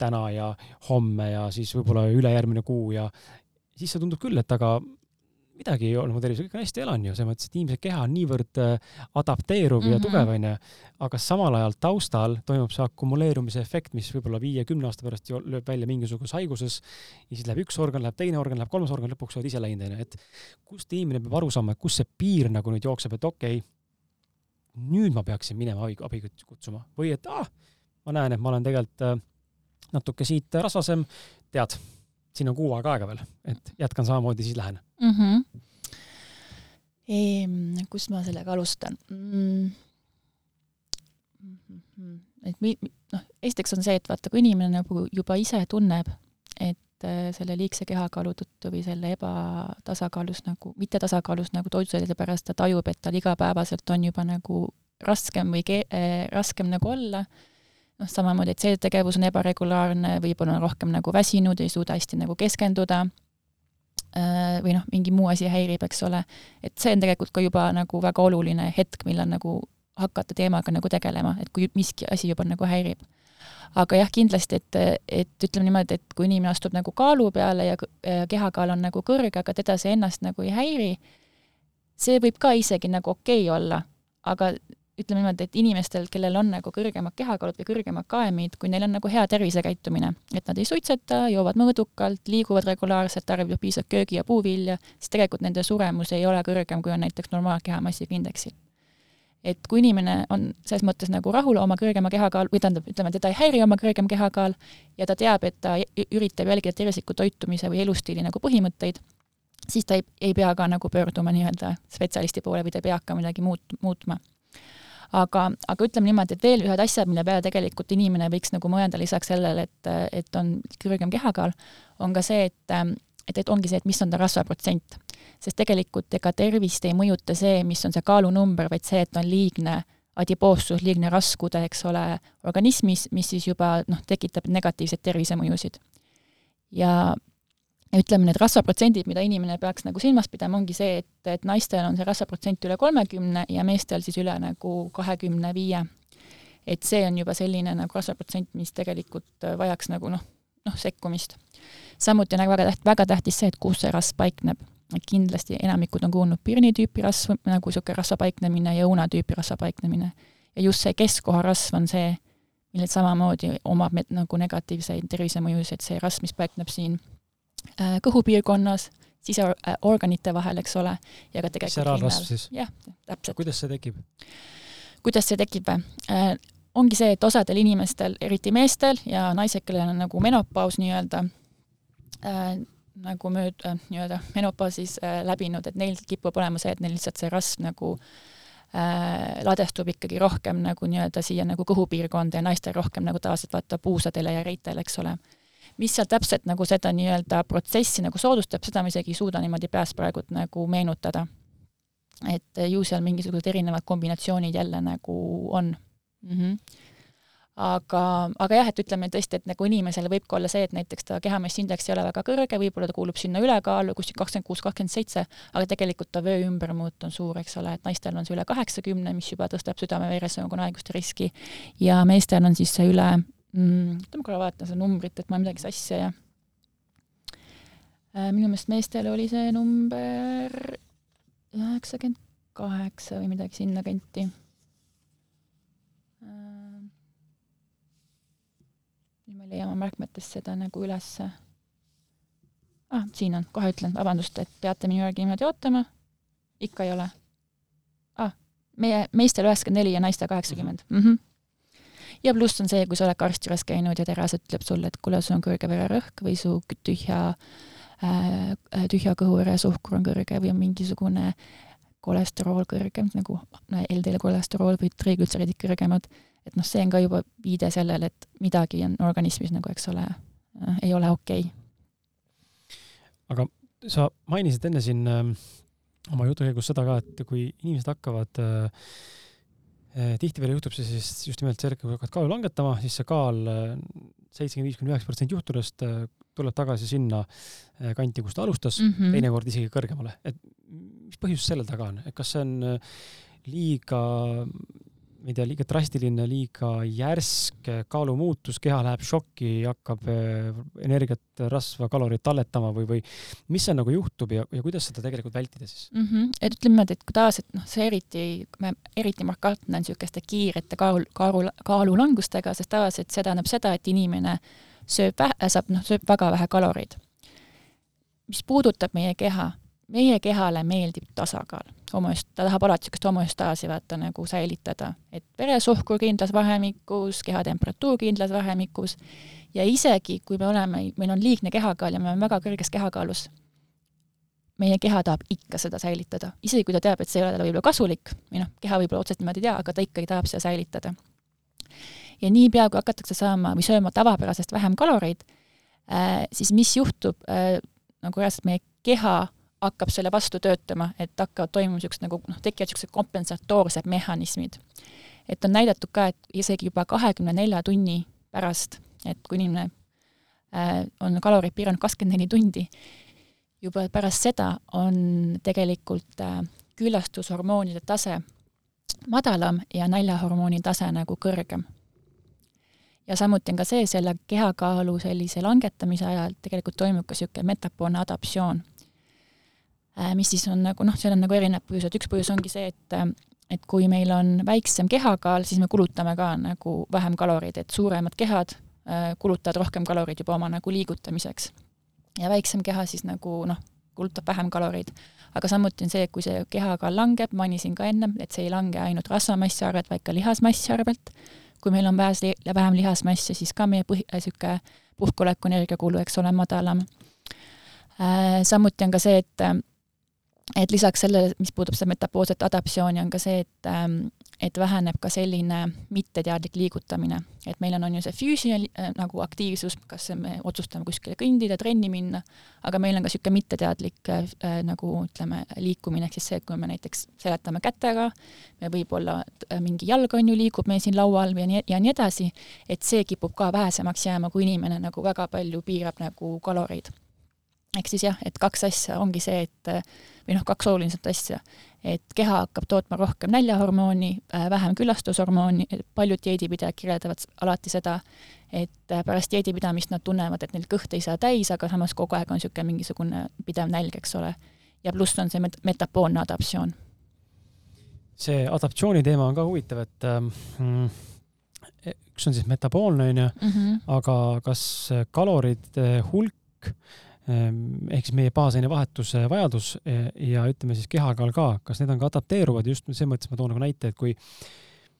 [SPEAKER 1] täna ja homme ja siis võib-olla ülejärgmine kuu ja siis see tundub küll, et aga midagi ei olnud mu tervisega, kõik on hästi, elan ju, selles mõttes, et inimese keha on niivõrd äh, adapteeruv mm -hmm. ja mhm. tugev, onju. aga samal ajal taustal toimub see akumuleerumise efekt, mis võib-olla viie-kümne aasta pärast lööb välja mingisuguses haiguses ja siis läheb üks organ, läheb teine organ, läheb kolmas organ, lõpuks oled ise läinud, onju, et kust inimene peab aru saama, kus see piir nagu nüüd jookseb, et okei okay,, nüüd ma peaksin minema abi, abi kutsuma või et ah, ma näen, et ma olen tegelikult äh, natuke siit rasvasem, tead siin on kuu aega aega veel, et jätkan samamoodi, siis lähen
[SPEAKER 2] mm. -hmm. Kust ma sellega alustan mm.? et mi-, noh, esiteks on see, et vaata, kui inimene nagu juba ise tunneb, et äh, selle liigse kehakaalu tõttu või selle ebatasakaalus nagu, mittetasakaalus nagu toiduainete pärast ta tajub, et tal igapäevaselt on juba nagu raskem või ke-, äh, raskem nagu olla noh, samamoodi, et see tegevus on ebaregulaarne, võib-olla on rohkem nagu väsinud, ei suuda hästi nagu keskenduda äh, või noh, mingi muu asi häirib, eks ole, et see on tegelikult ka juba nagu väga oluline hetk, millal nagu hakata teemaga nagu tegelema, et kui miski asi juba nagu häirib. aga jah, kindlasti, et, et ütleme niimoodi, et kui inimene astub nagu kaalu peale ja, ja kehakaal on nagu kõrge, aga teda see ennast nagu ei häiri, see võib ka isegi nagu okei okay olla, aga ütleme niimoodi, et inimestel, kellel on nagu kõrgemad kehakaalud või kõrgemad kaemid, kui neil on nagu hea tervisekäitumine, et nad ei suitseta, joovad mõõdukalt, liiguvad regulaarselt, tarbivad piisavalt köögi- ja puuvilja, siis tegelikult nende suremus ei ole kõrgem, kui on näiteks normaalkehamassiga indeksil. et kui inimene on selles mõttes nagu rahul oma kõrgema kehakaal, või tähendab, ütleme, teda ei häiri oma kõrgem kehakaal ja ta teab, et ta üritab jälgida tervisliku toitumise või elustiili nagu põhimõtteid, siis ta ei, ei pea ka nagu pöörduma nii-öelda spetsialisti poole või ta ei pea hakka midagi muut-, muutma aga, aga ütleme niimoodi, et veel ühed asjad, mille peale tegelikult inimene võiks nagu mõelda lisaks sellele, et, et on kõrgem kehakaal, on ka see, et et, et ongi see, et mis on ta rasvaprotsent. sest tegelikult ega tervist ei mõjuta see, mis on see kaalunumber, vaid see, et on liigne adipoossus, liigne raskude, eks ole, organismis, mis siis juba noh, tekitab negatiivseid tervisemõjusid. ja ütleme, need rasvaprotsendid, mida inimene peaks nagu silmas pidama, ongi see, et, et naistel on see rasvaprotsent üle kolmekümne ja meestel siis üle nagu kahekümne viie. et see on juba selline nagu rasvaprotsent, mis tegelikult äh, vajaks nagu noh, noh sekkumist. samuti on nagu väga täht-, väga tähtis see, et kus see rasv paikneb. kindlasti enamikud on kuulnud pirni tüüpi rasv, nagu niisugune rasva paiknemine ja õuna tüüpi rasva paiknemine. ja just see keskkoharasv on see, millel samamoodi omab nagu negatiivseid tervisemõjusid, see rasv, mis paikneb siin kõhupiirkonnas, siseorganite vahel, eks ole, ja ka tegelikult
[SPEAKER 1] seraalrasv siis?
[SPEAKER 2] jah, täpselt.
[SPEAKER 1] kuidas see tekib?
[SPEAKER 2] kuidas see tekib või äh,? ongi see, et osadel inimestel, eriti meestel ja naised, kellel on nagu menopaus nii-öelda äh,, nagu mööd- äh,, nii-öelda menopausis äh, läbinud, et neil kipub olema see, et neil lihtsalt see rasv nagu äh, ladestub ikkagi rohkem nagu nii-öelda siia nagu kõhupiirkonda ja naistel rohkem nagu tavaliselt vaata puusadele ja reitele, eks ole mis seal täpselt nagu seda nii-öelda protsessi nagu soodustab, seda ma isegi ei suuda niimoodi peast praegult nagu meenutada. et ju seal mingisugused erinevad kombinatsioonid jälle nagu on mm. -hmm aga, aga jah, et ütleme tõesti, et nagu inimesel võib ka olla see, et näiteks ta kehamassindeks ei ole väga kõrge, võib-olla ta kuulub sinna ülekaalu, kuskil kakskümmend kuus, kakskümmend seitse, aga tegelikult ta vöö ümbermuut on suur, eks ole, et naistel on see üle kaheksakümne, mis juba tõstab südame-veresoonkonna haiguste riski, ja meestel on siis see üle mm,, oota ma korra vaatan seda numbrit, et ma midagi sassi ei jää äh,. minu meelest meestel oli see number üheksakümmend kaheksa või midagi sinnakanti äh,. nüüd ma ei leia oma märkmetest seda nagu ülesse. ah, siin on, kohe ütlen, vabandust, et peate minu järgi niimoodi ootama. ikka ei ole. ah, meie, meestel üheksakümmend neli ja naistel kaheksakümmend mm. -hmm ja pluss on see, kui sa oled ka arsti juures käinud ja reaalselt ütleb sulle, et kuule, sul on kõrge vererõhk või su tühja äh,, tühja kõhuveresuhkur on kõrge või on mingisugune kolesterool kõrgem, nagu LDL kolesterool või triiglütseriidid kõrgemad, et noh, see on ka juba viide sellele, et midagi on organismis nagu, eks ole äh,, ei ole okei. Okay..
[SPEAKER 1] aga sa mainisid enne siin äh, oma jutu käigus seda ka, et kui inimesed hakkavad äh, tihtipeale juhtub see siis just nimelt sellega, kui hakkad kaalu langetama, siis see kaal eh, seitsekümmend viis kuni üheksa protsenti juhtudest eh, tuleb tagasi sinna kanti, kus ta alustas mm, -hmm. teinekord isegi kõrgemale. et mis põhjus selle taga on, et kas see on liiga ma ei tea, liiga drastiline, liiga järsk kaalumuutus, keha läheb šokki, hakkab äh, energiat, rasva, kaloreid talletama või, või mis seal nagu juhtub ja, ja kuidas seda tegelikult vältida siis
[SPEAKER 2] mm? -hmm. et ütleme niimoodi, et kui tavaliselt noh, see eriti, eriti markantne on niisuguste kiirete kaalu, kaalu, kaalulangustega, sest tavaliselt see tähendab seda, et inimene sööb vähe, saab, noh, sööb väga vähe kaloreid. mis puudutab meie keha, meie kehale meeldib tasakaal, homoöst-, ta tahab alati niisugust homöostaasi vaata nagu säilitada, et veresuhkur kindlas vahemikus, kehatemperatuur kindlas vahemikus ja isegi, kui me oleme, meil on liigne kehakaal ja me oleme väga kõrges kehakaalus, meie keha tahab ikka seda säilitada, isegi kui ta teab, et see ei ole talle võib-olla kasulik või noh, keha võib-olla otseselt niimoodi ei tea, aga ta ikkagi tahab seda säilitada. ja niipea, kui hakatakse saama või sööma tavapärasest vähem kaloreid äh,, siis mis juhtub äh,, nagu reaalselt meie keha hakkab selle vastu töötama, et hakkavad toimuma niisugused nagu noh, tekivad niisugused kompensatoorsed mehhanismid. et on näidatud ka, et isegi juba kahekümne nelja tunni pärast, et kui inimene äh, on kaloreid piiranud kakskümmend neli tundi, juba pärast seda on tegelikult äh, küllastushormoonide tase madalam ja näljahormooni tase nagu kõrgem. ja samuti on ka see, selle kehakaalu sellise langetamise ajal tegelikult toimub ka niisugune metapoolne adaptsioon mis siis on nagu noh, seal on nagu erinevad põhjused, üks põhjus ongi see, et äh, et kui meil on väiksem kehakaal, siis me kulutame ka nagu vähem kaloreid, et suuremad kehad äh, kulutavad rohkem kaloreid juba oma nagu liigutamiseks. ja väiksem keha siis nagu noh, kulutab vähem kaloreid. aga samuti on see, kui see kehakaal langeb, mainisin ka ennem, et see ei lange ainult rasvamassi arvelt, vaid ka lihasmassi arvelt. kui meil on vähes, vähem lihasmassi, siis ka meie põhi, niisugune puhkuoleku energiakulu, eks ole, madalam. Äh, samuti on ka see, et et lisaks sellele, mis puudutab seda metaboolset adaptatsiooni, on ka see, et ähm, et väheneb ka selline mitteteadlik liigutamine. et meil on, on ju see füüsiline äh, nagu aktiivsus, kas me otsustame kuskile kõndida, trenni minna, aga meil on ka niisugune mitteteadlik äh, äh, nagu ütleme, liikumine, ehk siis see, et kui me näiteks seletame kätega, võib-olla äh, mingi jalg on ju, liigub meil siin laual ja nii, ja nii edasi, et see kipub ka vähesemaks jääma, kui inimene nagu väga palju piirab nagu kaloreid ehk siis jah, et kaks asja ongi see, et või noh, kaks olulisemat asja, et keha hakkab tootma rohkem näljahormooni, äh, vähem külastushormooni, paljud dieedipidajad kirjeldavad alati seda, et äh, pärast dieedipidamist nad tunnevad, et neil kõht ei saa täis, aga samas kogu aeg on niisugune mingisugune pidev nälg, eks ole. ja pluss on see met-, metaboolne adaptatsioon.
[SPEAKER 1] see adaptatsiooni teema on ka huvitav, et ähm, üks on siis metaboolne, on ju, mhm. aga kas kalorite hulk ehk siis meie baasainevahetuse vajadus e, ja ütleme siis kehakaal ka, kas need on ka adapteeruvad, just selles mõttes ma toon nagu näite, et kui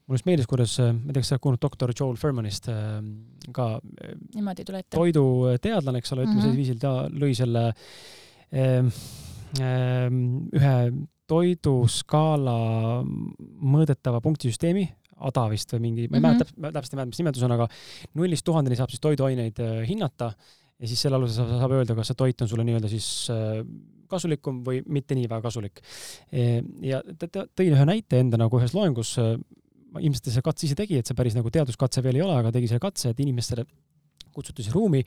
[SPEAKER 1] mulle just meeldis, kuidas, ma ei tea, kas sa oled kuulnud doktor Joel Furmanist ehm, ka.
[SPEAKER 2] niimoodi tule ette.
[SPEAKER 1] toiduteadlane, eks ole, ütleme mm -hmm. sellisel viisil, ta lõi selle ähm, ähm, ühe toiduskaala mõõdetava punktisüsteemi, ADA vist või mingi, ma ei mm -hmm. mäleta täpselt ei mäleta, mis nimetus on, aga nullist tuhandeni saab siis toiduaineid äh, hinnata ja siis selle alusel saab, saab öelda, kas see toit on sulle nii-öelda siis äh, kasulikum või mitte nii väga kasulik. Ja ta tõi ühe näite enda nagu ühes loengus, äh, ilmselt ta selle katse ise tegi, et see päris nagu teaduskatse veel ei ole, aga tegi selle katse, et inimestele kutsuti siis ruumi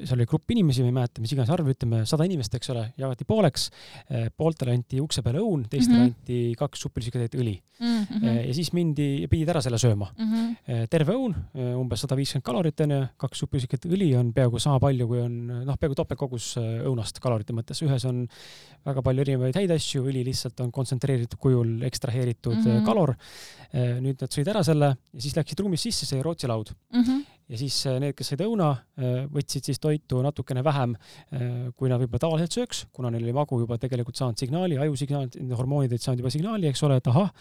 [SPEAKER 1] seal oli grupp inimesi, ma ei mäleta, mis iganes arv, ütleme sada inimest, eks ole, jagati pooleks. Eh, pooltele anti ukse peale õun, teistele mm -hmm. anti kaks supilisikatäit õli mm. -hmm. ja siis mindi, pidid ära selle sööma mm. -hmm. terve õun, umbes sada viiskümmend kalorit onju, kaks supilisikatäit õli on peaaegu sama palju, kui on noh, peaaegu topeltkogus õunast kalorite mõttes. ühes on väga palju erinevaid häid asju, õli lihtsalt on kontsentreeritud kujul ekstraheeritud mm -hmm. kalor. nüüd nad sõid ära selle ja siis läksid ruumist sisse, see Rootsi laud mm. -hmm ja siis äh, need, kes said õuna, äh, võtsid siis toitu natukene vähem, äh, kui nad võib-olla tavaliselt sööks, kuna neil oli magu juba tegelikult saanud signaali, ajusignaal, hormoonid olid saanud juba signaali, eks ole, et ahah,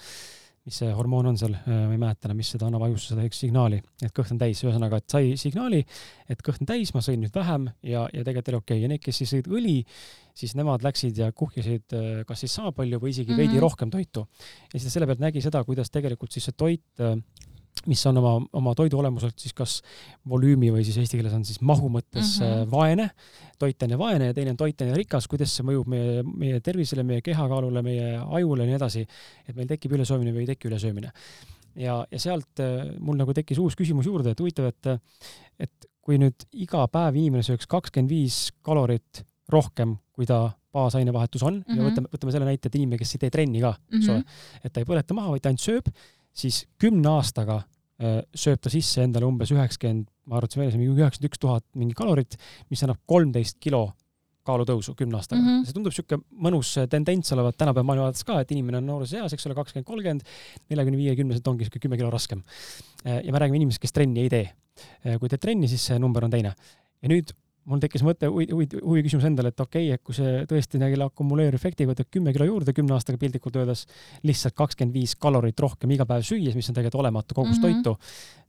[SPEAKER 1] mis see hormoon on seal, ma ei mäleta enam, mis seda annab ajusse seda signaali, et kõht on täis, ühesõnaga, et sai signaali, et kõht on täis, ma sõin nüüd vähem ja, ja tegelikult oli okei okay. ja need, kes siis sõid õli, siis nemad läksid ja kuhjasid kas siis sama palju või isegi mm -hmm. veidi rohkem toitu. ja siis ta selle pealt nägi seda, kuidas tegelikult siis see toit mis on oma, oma toidu olemuselt siis kas volüümi või siis eesti keeles on siis mahu mõttes mm -hmm. vaene, toitaine vaene ja teine on toitaine rikas, kuidas see mõjub meie, meie tervisele, meie kehakaalule, meie ajule ja nii edasi, et meil tekib ülesöömine või ei teki ülesöömine. ja, ja sealt äh, mul nagu tekkis uus küsimus juurde, et huvitav, et, et kui nüüd iga päev inimene sööks kakskümmend viis kalorit rohkem, kui ta baasainevahetus on mm -hmm. ja mhm. võtame, võtame selle näite, et inimene, kes ei tee trenni ka, eks ole, mhm. et ta ei põleta maha, vaid ta ainult sööb siis kümne aastaga äh, sööb ta sisse endale umbes üheksakümmend, ma arvutasin välja, see on mingi üheksakümmend üks tuhat mingi kalorit, mis annab kolmteist kilo kaalutõusu kümne aastaga mm. -hmm. see tundub niisugune mõnus tendents olevat tänapäeva maailma vaadates ka, et inimene on noores eas, eks ole, kakskümmend, kolmkümmend, neljakümne, viiekümneselt ongi niisugune kümme kilo raskem. Äh, ja me räägime inimesest, kes trenni ei tee. Äh, kui teed trenni, siis see number on teine. ja nüüd mul tekkis mõte, huvi, küsimus endale, et okei okay,, et kui see tõesti selle akumuleerefektiga võtab kümme kilo juurde kümne aastaga piltlikult öeldes, lihtsalt kakskümmend viis kalorit rohkem iga päev süües, mis on tegelikult olematu kogus mm -hmm. toitu.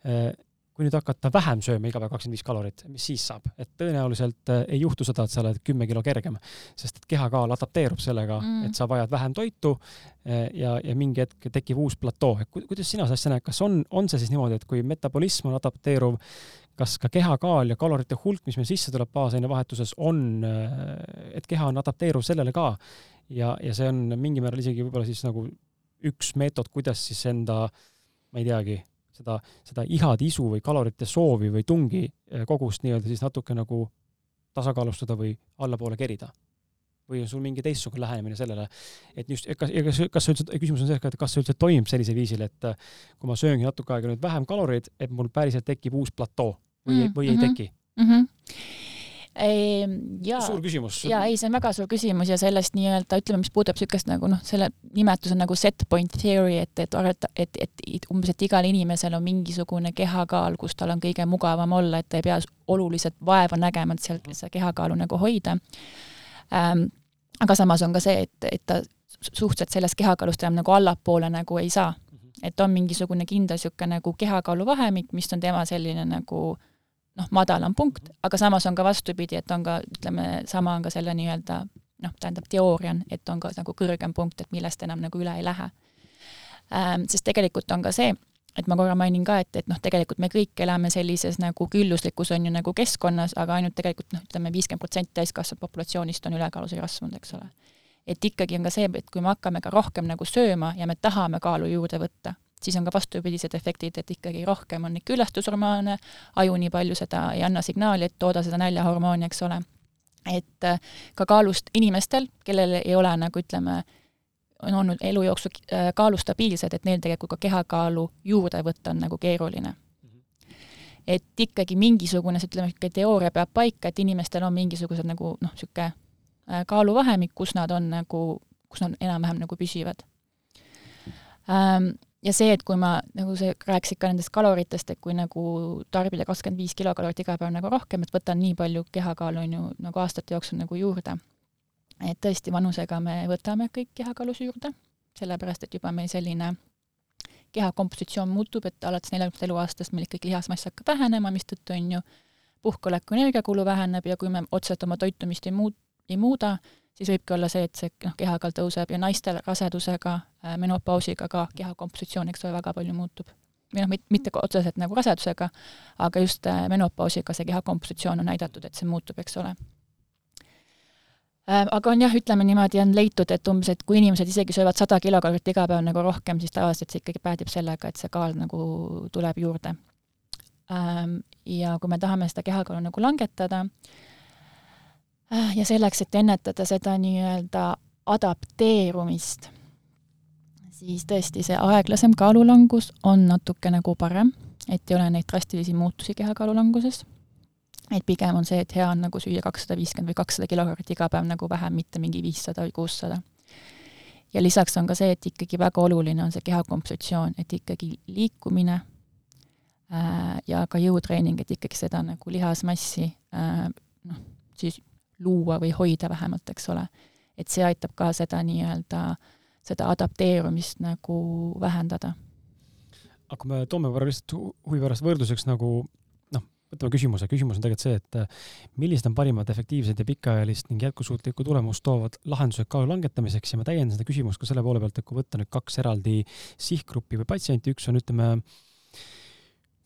[SPEAKER 1] Eh, kui nüüd hakata vähem sööma iga päev kakskümmend viis kalorit, mis siis saab? et tõenäoliselt eh, ei juhtu seda, et sa oled kümme kilo kergem, sest et kehakaal adapteerub sellega mm, -hmm. et sa vajad vähem toitu eh, ja, ja mingi hetk tekib uus platoo. kuidas sina seda asja näed, kas on, on see siis niimoodi, et kui metabolism on adapteeruv kas ka kehakaal ja kalorite hulk, mis meil sisse tuleb baasainevahetuses, on, äh, et keha on adapteeruv sellele ka. Ja, ja see on mingil määral isegi võib-olla siis nagu üks meetod, kuidas siis enda, ma ei teagi, seda, seda ihade isu või kalorite soovi või tungi äh, kogust nii-öelda siis natuke nagu tasakaalustada või allapoole kerida. Või on sul mingi teistsugune lähenemine sellele, et just, kas, kas, kas üldse, küsimus on selles ka, et kas see üldse toimib sellisel viisil, et äh, kui ma sööngi natuke aega nüüd vähem kaloreid, et mul päriselt tekib uus platoo või mm, -hmm. või ei mhm. teki
[SPEAKER 2] mm? -hmm jaa,
[SPEAKER 1] suur küsimus.
[SPEAKER 2] jaa, ei, see on väga suur küsimus ja sellest nii-öelda, ütleme, mis puudutab niisugust nagu noh, selle nimetus on nagu set point theory, et, et arvata, et, et, umbes, et igal inimesel on mingisugune kehakaal, kus tal on kõige mugavam olla, et ta ei pea oluliselt vaeva nägema, et seal seda kehakaalu nagu hoida ähm,. aga samas on ka see, et, et ta suhteliselt sellest kehakaalust enam nagu allapoole nagu ei saa. et on mingisugune kindel niisugune nagu kehakaalu vahemik, mis on tema selline nagu noh, madalam punkt, aga samas on ka vastupidi, et on ka, ütleme, sama on ka selle nii-öelda noh, tähendab teooria on, et on ka nagu kõrgem punkt, et millest enam nagu üle ei lähe ähm,. Sest tegelikult on ka see, et ma korra mainin ka, et, et noh, tegelikult me kõik elame sellises nagu külluslikus on ju nagu keskkonnas, aga ainult tegelikult noh, ütleme viiskümmend protsenti täiskasvanud populatsioonist on ülekaalus ja rasvunud, eks ole. et ikkagi on ka see, et kui me hakkame ka rohkem nagu sööma ja me tahame kaalu juurde võtta, siis on ka vastupidised efektid, et ikkagi rohkem on neid küllastushormoone, aju nii palju seda ei anna signaali, et tooda seda näljahormooni, eks ole. et äh, ka kaalust inimestel, kellel ei ole nagu ütleme, on olnud elu jooksul äh, kaalu stabiilsed, et neil tegelikult ka kehakaalu juurde võtta on nagu keeruline. et ikkagi mingisugune, ütleme, niisugune teooria peab paika, et inimestel on mingisugused nagu noh, niisugune äh, kaaluvahemik, kus nad on nagu, kus nad enam-vähem nagu püsivad ähm, ja see, et kui ma, nagu sa rääkisid ka nendest kaloritest, et kui nagu tarbida kakskümmend viis kilokalorit iga päev nagu rohkem, et võtan nii palju kehakaalu, on ju, nagu aastate jooksul nagu juurde. et tõesti, vanusega me võtame kõik kehakaalus juurde, sellepärast et juba meil selline keha kompositsioon muutub, et alates neljakümnendast eluaastast meil ikkagi lihasmass hakkab vähenema, mistõttu on ju puhkeoleku energiakulu väheneb ja kui me otseselt oma toitumist ei muut-, ei muuda, siis võibki olla see, et see noh, kehakaal tõuseb ja naistel rasedusega, äh, menopausiga ka keha kompositsioon, eks ole, väga palju muutub. või noh, mitte otseselt nagu rasedusega, aga just äh, menopausiga see keha kompositsioon on näidatud, et see muutub, eks ole äh, aga on jah, ütleme niimoodi, on leitud, et umbes, et kui inimesed isegi söövad sada kilokalorit iga päev nagu rohkem, siis tavaliselt see ikkagi päädib sellega, et see kaal nagu tuleb juurde. Ja kui me tahame seda kehakaalu nagu langetada, ja selleks, et ennetada seda nii-öelda adapteerumist, siis tõesti see aeglasem kaalulangus on natuke nagu parem, et ei ole neid drastilisi muutusi kehakaalulanguses. et pigem on see, et hea on nagu süüa kakssada viiskümmend või kakssada kilokalorit iga päev nagu vähem, mitte mingi viissada või kuussada. ja lisaks on ka see, et ikkagi väga oluline on see kehakompositsioon, et ikkagi liikumine äh, ja ka jõutreening, et ikkagi seda nagu lihasmassi äh, noh, siis luua või hoida vähemalt, eks ole. et see aitab ka seda nii-öelda, seda adapteerumist nagu vähendada.
[SPEAKER 1] aga kui me toome korra lihtsalt huvi pärast võrdluseks nagu noh, võtame küsimuse, küsimus on tegelikult see, et äh, millised on parimad efektiivsed ja pikaajalist ning jätkusuutlikku tulemust toovad lahendused kaalu langetamiseks ja ma täiendan seda küsimust ka selle poole pealt, et kui võtta nüüd kaks eraldi sihtgruppi või patsienti, üks on ütleme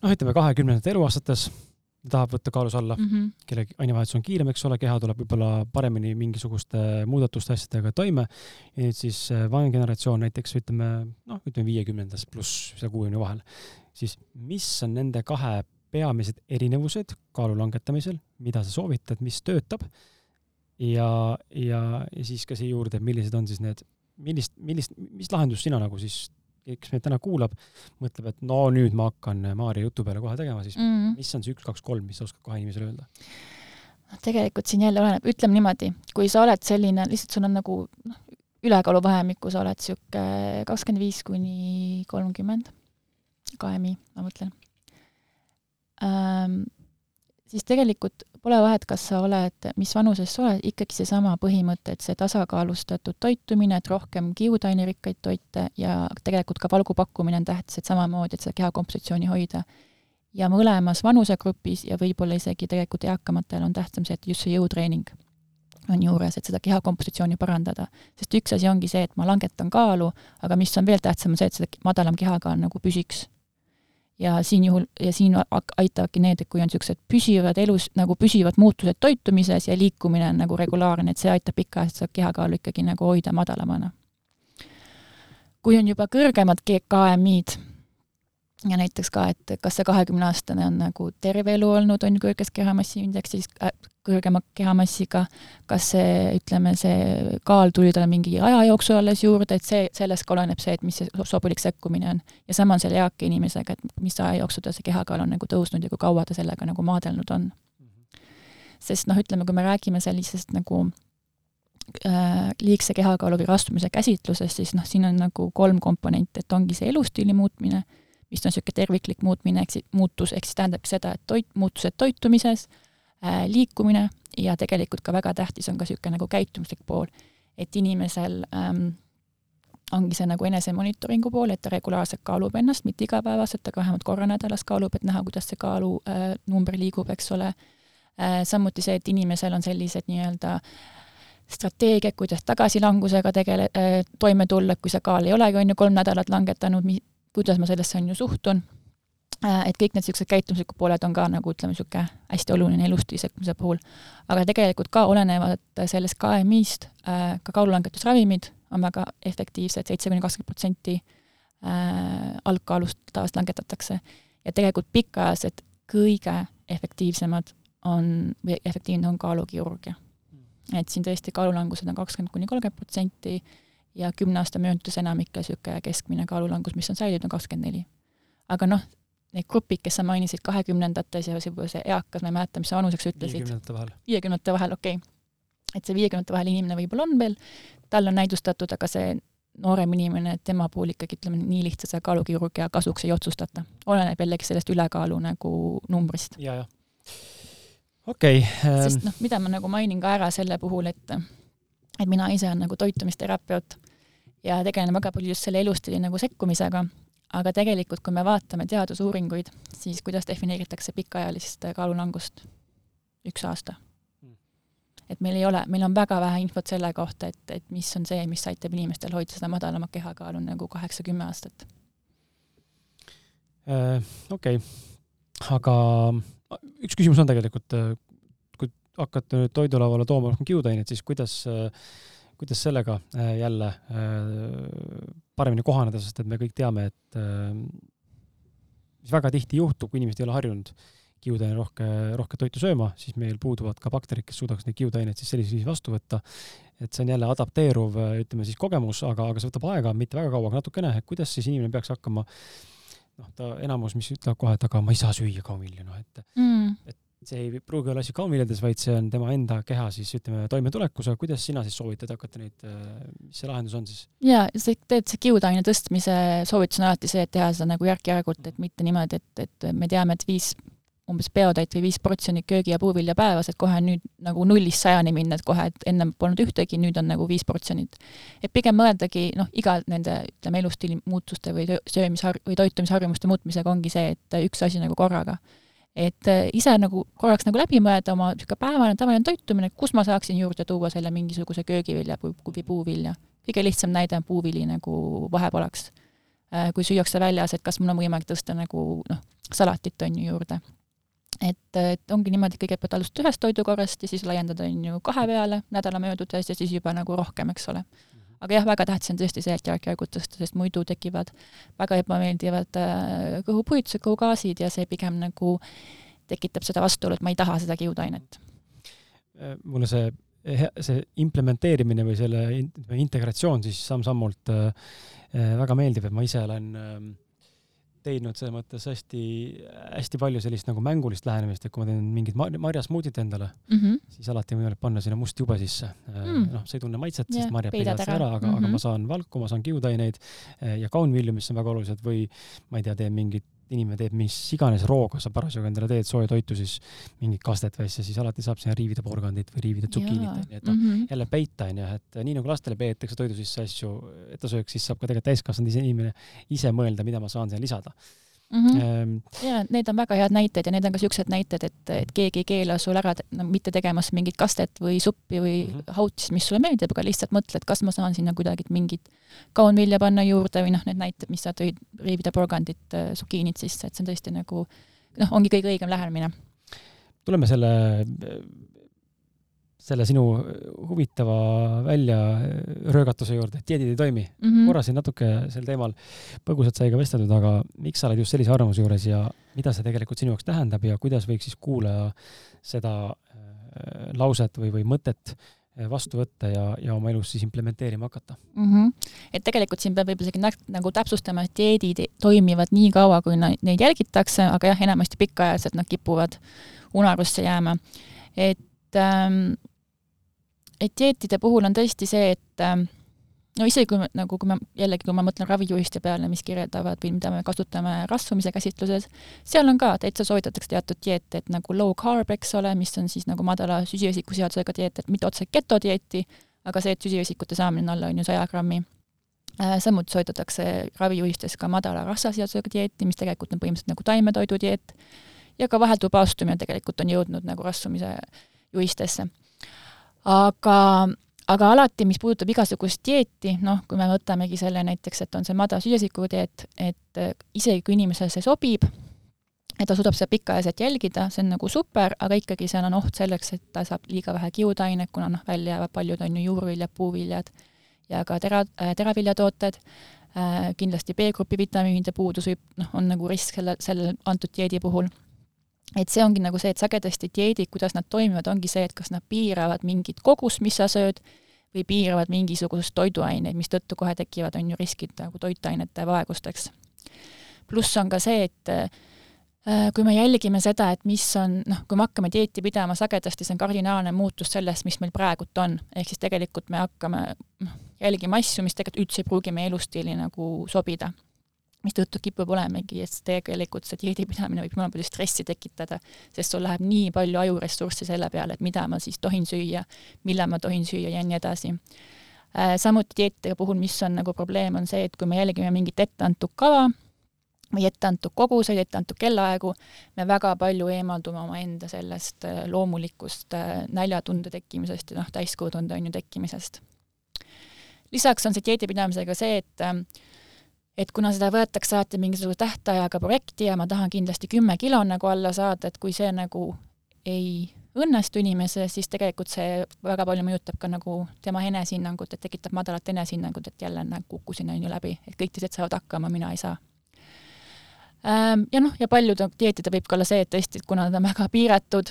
[SPEAKER 1] noh, ütleme kahekümnendates eluaastates tahab võtta kaalus alla mm, -hmm. kelle ainevahetus on kiirem, eks ole, keha tuleb võib-olla paremini mingisuguste muudatuste asjadega toime. ja nüüd siis äh, vanem generatsioon näiteks ütleme, noh, ütleme viiekümnendas pluss seal kuuekümne vahel, siis mis on nende kahe peamised erinevused kaalu langetamisel, mida sa soovitad, mis töötab ja, ja, ja siis ka siia juurde, millised on siis need, millist, millist, mis lahendust sina nagu siis kes meid täna kuulab, mõtleb, et no nüüd ma hakkan Maarja jutu peale kohe tegema, siis mm -hmm. mis on see üks, kaks, kolm, mis sa oskad kohe inimesele öelda?
[SPEAKER 2] noh, tegelikult siin jälle oleneb, ütleme niimoodi, kui sa oled selline, lihtsalt sul on nagu noh, ülekaaluvahemikku, sa oled niisugune kakskümmend viis kuni kolmkümmend, KMI, ma mõtlen ähm,, siis tegelikult pole vahet, kas sa oled, mis vanuses sa oled, ikkagi seesama põhimõte, et see tasakaalustatud toitumine, et rohkem kiudainerikkaid toite ja tegelikult ka valgu pakkumine on tähtis, et samamoodi, et seda kehakompositsiooni hoida. ja mõlemas vanusegrupis ja võib-olla isegi tegelikult eakamatel on tähtsam see, et just see jõutreening on juures, et seda kehakompositsiooni parandada. sest üks asi ongi see, et ma langetan kaalu, aga mis on veel tähtsam, on see, et seda madalam kehakaal nagu püsiks ja siin juhul, ja siin aitavadki need, et kui on niisugused püsivad elus, nagu püsivad muutused toitumises ja liikumine on nagu regulaarne, et see aitab pikaajaliselt seda kehakaalu ikkagi nagu hoida madalamana. kui on juba kõrgemad KMI-d, ja näiteks ka, et kas see kahekümneaastane on nagu terve elu olnud, on ju kõrges kehamassiindeksis äh,, kõrgema kehamassiga, kas see, ütleme, see kaal tuli talle mingi aja jooksul alles juurde, et see, sellest ka oleneb see, et mis see sobilik sekkumine on. ja sama on selle eaka inimesega, et mis aja jooksul tal see kehakaal on nagu tõusnud ja kui kaua ta sellega nagu maadelnud on. sest noh, ütleme, kui me räägime sellisest nagu äh, liigse kehakaalu või rastumise käsitlusest, siis noh, siin on nagu kolm komponenti, et ongi see elustiili muutmine, mis on niisugune terviklik muutmine, ehk siis muutus, ehk siis tähendabki seda, et toit, muutused toitumises äh,, liikumine ja tegelikult ka väga tähtis on ka niisugune nagu käitumuslik pool, et inimesel ähm, ongi see nagu enesemonitoringu pool, et ta regulaarselt kaalub ennast, mitte igapäevaselt, aga vähemalt korra nädalas kaalub, et näha, kuidas see kaalunumber äh, liigub, eks ole äh,. samuti see, et inimesel on sellised nii-öelda strateegiad, kuidas tagasilangusega tegele- äh,, toime tulla, kui see kaal ei olegi, on ju, kolm nädalat langetanud, kuidas ma sellesse on ju suhtun Äh, et kõik need niisugused käitumuslikud pooled on ka nagu ütleme, niisugune hästi oluline elustiili sekkumise puhul. aga tegelikult ka olenevad sellest KMI-st, äh, ka kaalulangetusravimid on väga efektiivsed, seitse kuni kakskümmend protsenti äh, algkaalust tavaliselt langetatakse. ja tegelikult pikaajalised kõige efektiivsemad on, või efektiivne on kaalukirurgia. et siin tõesti kaalulangused on kakskümmend kuni kolmkümmend protsenti ja kümne aasta möödudes enamike niisugune keskmine kaalulangus, mis on säilinud, on kakskümmend neli. aga noh, need grupid, kes sa mainisid kahekümnendates ja võib-olla see eakas, ma ei mäleta, mis sa vanuseks ütlesid.
[SPEAKER 1] viiekümnendate vahel.
[SPEAKER 2] viiekümnendate vahel, okei okay.. et see viiekümnendate vahel inimene võib-olla on veel, tal on näidustatud, aga see noorem inimene, tema puhul ikkagi ütleme nii lihtsalt selle kaalukirurgia kasuks ei otsustata. oleneb jällegi sellest ülekaalu nagu numbrist.
[SPEAKER 1] ja, jah. okei okay,
[SPEAKER 2] ähm.... sest noh, mida ma nagu mainin ka ära selle puhul, et et mina ise olen nagu toitumisterapeut ja tegelen väga palju just selle elustiili nagu sekkumisega aga tegelikult, kui me vaatame teadusuuringuid, siis kuidas defineeritakse pikaajalist kaalulangust? üks aasta. Hmm. et meil ei ole, meil on väga vähe infot selle kohta, et, et mis on see, mis aitab inimestel hoida seda madalamat kehakaalu nagu kaheksa-kümme aastat
[SPEAKER 1] äh,. okei okay., aga üks küsimus on tegelikult, hakata nüüd toidulauale tooma rohkem kiudaineid, siis kuidas kuidas sellega äh, jälle äh, paremini kohaneda, sest et me kõik teame, et äh, mis väga tihti juhtub, kui inimesed ei ole harjunud kiudaine rohke, rohket toitu sööma, siis meil puuduvad ka bakterid, kes suudaks neid kiudaineid siis sellisel viisil vastu võtta. et see on jälle adapteeruv, ütleme siis kogemus, aga, aga see võtab aega, mitte väga kaua, aga natukene, et kuidas siis inimene peaks hakkama noh, ta enamus, mis ütleb kohe, et aga ma ei saa süüa kaumilju, noh et mm., et see ei pruugi olla asi kaunviljades, vaid see on tema enda keha siis ütleme toimetulekus, aga kuidas sina siis soovitad hakata neid, mis see lahendus on siis?
[SPEAKER 2] jaa, see, tegelikult see kiudaine tõstmise soovitus on alati see, et teha seda nagu järk-järgult, et mitte niimoodi, et, et me teame, et viis umbes peotäit või viis portsjonit köögi- ja puuvilja päevas, et kohe nüüd nagu nullist sajani minna, et kohe, et ennem polnud ühtegi, nüüd on nagu viis portsjonit. et pigem mõeldagi noh, iga nende ütleme, elustiili muutuste või söömishar- või toitumisharjumuste muutmisega ongi see, et üks asi nagu korraga et äh, ise nagu korraks nagu läbi mõelda oma niisugune päevane tavaline toitumine, kus ma saaksin juurde tuua selle mingisuguse köögivilja või puuvilja. kõige lihtsam näide on puuvili nagu vahepalaks. Äh, kui süüakse väljas, et kas mul on võimalik tõsta nagu noh, salatit on ju juurde. et, et ongi niimoodi, kõigepealt alustada ühest toidukorrast ja siis laiendada on ju kahe peale nädala möödudes ja siis juba nagu rohkem, eks ole aga jah, väga tähtis on tõesti see, et järk-järgult tõsta, sest muidu tekivad väga ebameeldivad äh, kõhupuitused, kõhugaasid ja see pigem nagu tekitab seda vastuolu, et ma ei taha seda kiudainet.
[SPEAKER 1] Äh, mulle see, see implementeerimine või selle integratsioon siis samm-sammult äh, väga meeldib, et ma ise olen äh, teinud selles mõttes hästi, hästi palju sellist nagu mängulist lähenemist, et kui ma teen mingit mar marjasmuutit endale mm, -hmm. siis alati on võimalik panna sinna must jube sisse mm.. noh, see ei tunne maitset, sest marjad peidavad seda ära, aga mm, -hmm. aga ma saan valku, ma saan kiudaineid ja kaunvilju, mis on väga olulised, või ma ei tea, teen mingit inimene teeb mis iganes rooga sa parasjagu endale teed sooja toitu, siis mingit kastet või asja, siis alati saab sinna riivida porgandit või riivida tsukiinit, onju, et noh mm -hmm., jälle peita, onju, et nii nagu lastele peetakse toidu sisse asju, et ta sööks, siis saab ka tegelikult täiskasvanud ise inimene ise mõelda, mida ma saan sinna lisada
[SPEAKER 2] mm. -hmm. Ja need on väga head näited ja need on ka niisugused näited, et, et keegi ei keela sul ära no, mitte tegemas mingit kastet või suppi või mm -hmm. hautsi, mis sulle meeldib, aga lihtsalt mõtle, et kas ma saan sinna kuidagi mingit kaunvilja panna juurde või noh, need näited, mis sa tõid, riivida porgandit, sukiinit sisse, et see on tõesti nagu noh, ongi kõige õigem lähenemine.
[SPEAKER 1] tuleme selle selle sinu huvitava väljaröögatuse juurde, et dieedid ei toimi mm. -hmm. korra siin natuke sel teemal põgusalt sai ka vesteldud, aga miks sa oled just sellise arvamuse juures ja mida see tegelikult sinu jaoks tähendab ja kuidas võiks siis kuulaja seda äh, lauset või, või mõtet äh, vastu võtta ja, ja oma elus siis implementeerima hakata
[SPEAKER 2] mm. -hmm. et tegelikult siin peab võib-olla isegi nagu täpsustama, et dieedid toimivad nii kaua, kui neid jälgitakse, aga jah, enamasti pikaajaliselt nad kipuvad unarusse jääma. et ähm, et dieetide puhul on tõesti see, et ähm, no isegi kui me, nagu kui ma jällegi, kui ma mõtlen ravijuhiste peale, mis kirjeldavad või mida me kasutame rasvumise käsitluses, seal on ka, täitsa soovitatakse teatud dieete, et nagu low carb, eks ole, mis on siis nagu madala süsivesikuseadusega dieet, et mitte otse ketodieeti, aga see, et süsivesikute saamine alla on ju saja grammi äh,. samuti soovitatakse ravijuhistes ka madala rasvaseadusega dieeti, mis tegelikult on põhimõtteliselt nagu taimetoidu dieet, ja ka vahelduv paastumine tegelikult on jõudnud nagu rasvumise juhistesse. Aga aga alati, mis puudutab igasugust dieeti, noh, kui me võtamegi selle näiteks, et on see madala süsivesiku dieet, et äh, isegi kui inimesele see sobib, et ta suudab seda pikaajaliselt jälgida, see on nagu super, aga ikkagi seal on oht selleks, et ta saab liiga vähe kiudainet, kuna noh, välja jäävad paljud on ju juurviljad, puuviljad ja ka tera, äh, teraviljatooted. Äh,, kindlasti B-grupi vitamiinide puudus võib, noh, on nagu risk selle, selle antud dieedi puhul et see ongi nagu see, et sagedasti dieedid, kuidas nad toimivad, ongi see, et kas nad piiravad mingit kogust, mis sa sööd, või piiravad mingisugust toiduaineid, mistõttu kohe tekivad, on ju, riskid nagu toitainete vaegusteks. pluss on ka see, et äh, kui me jälgime seda, et mis on, noh, kui me hakkame dieeti pidama, sagedasti see on kardinaalne muutus sellest, mis meil praegult on. ehk siis tegelikult me hakkame noh, jälgima asju, mis tegelikult üldse ei pruugi meie elustiili nagu sobida mistõttu kipub olemegi, et tegelikult see dieedipidamine võib jumala palju stressi tekitada, sest sul läheb nii palju ajuressurssi selle peale, et mida ma siis tohin süüa, millal ma tohin süüa ja nii edasi. Äh, samuti dieetide puhul, mis on nagu probleem, on see, et kui me jälgime mingit etteantud kava või etteantud koguseid, etteantud kellaaegu, me väga palju eemaldume omaenda sellest äh, loomulikust äh, näljatunde tekkimisest ja noh, täiskõhutunde on ju tekkimisest. lisaks on see dieedipidamisega see, et et kuna seda võetakse alati mingisuguse tähtajaga projekti ja ma tahan kindlasti kümme kilo nagu alla saada, et kui see nagu ei õnnestu inimesele, siis tegelikult see väga palju mõjutab ka nagu tema enesehinnangut, et tekitab madalat enesehinnangut, et jälle nagu kukkusin, on ju, läbi, et kõik teised saavad hakkama, mina ei saa. Ja noh, ja paljude dieetidel võib ka olla see, et tõesti, et kuna nad on väga piiratud,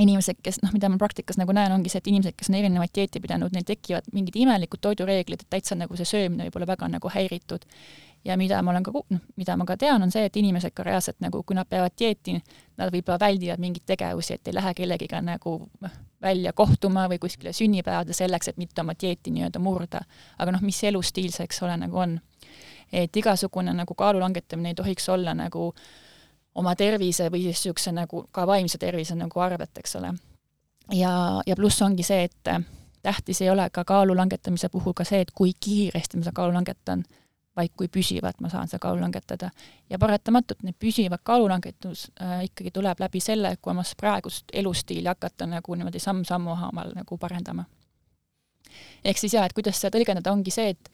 [SPEAKER 2] inimesed, kes noh, mida ma praktikas nagu näen, ongi see, et inimesed, kes on erinevaid dieete pidanud, neil tekivad mingid imelikud toidureeglid, et täitsa nagu see söömine võib olla väga nagu häiritud. ja mida ma olen ka, noh, mida ma ka tean, on see, et inimesed ka reaalselt nagu, kui nad peavad dieeti, nad võib-olla väldivad mingeid tegevusi, et ei lähe kellegiga nagu noh, välja kohtuma või kuskile sünnipäevade selleks, et mitte oma dieeti nii-öelda murda. aga noh, mis elustiil see, eks ole, nagu on. et igasugune nagu kaalu langetamine ei tohiks olla nagu äh, oma tervise või siis niisuguse nagu ka vaimse tervise nagu arvet, eks ole. ja, ja pluss ongi see, et äh, tähtis ei ole ka kaalu langetamise puhul ka see, et kui kiiresti ma seda kaalu langetan, vaid kui püsivalt ma saan seda kaalu langetada. ja paratamatult need püsivad kaalulangetus äh, ikkagi tuleb läbi selle, kui oma praegust elustiili hakata nagu niimoodi samm-sammu haaval nagu parendama. ehk siis jah, et kuidas seda tõlgendada, ongi see, et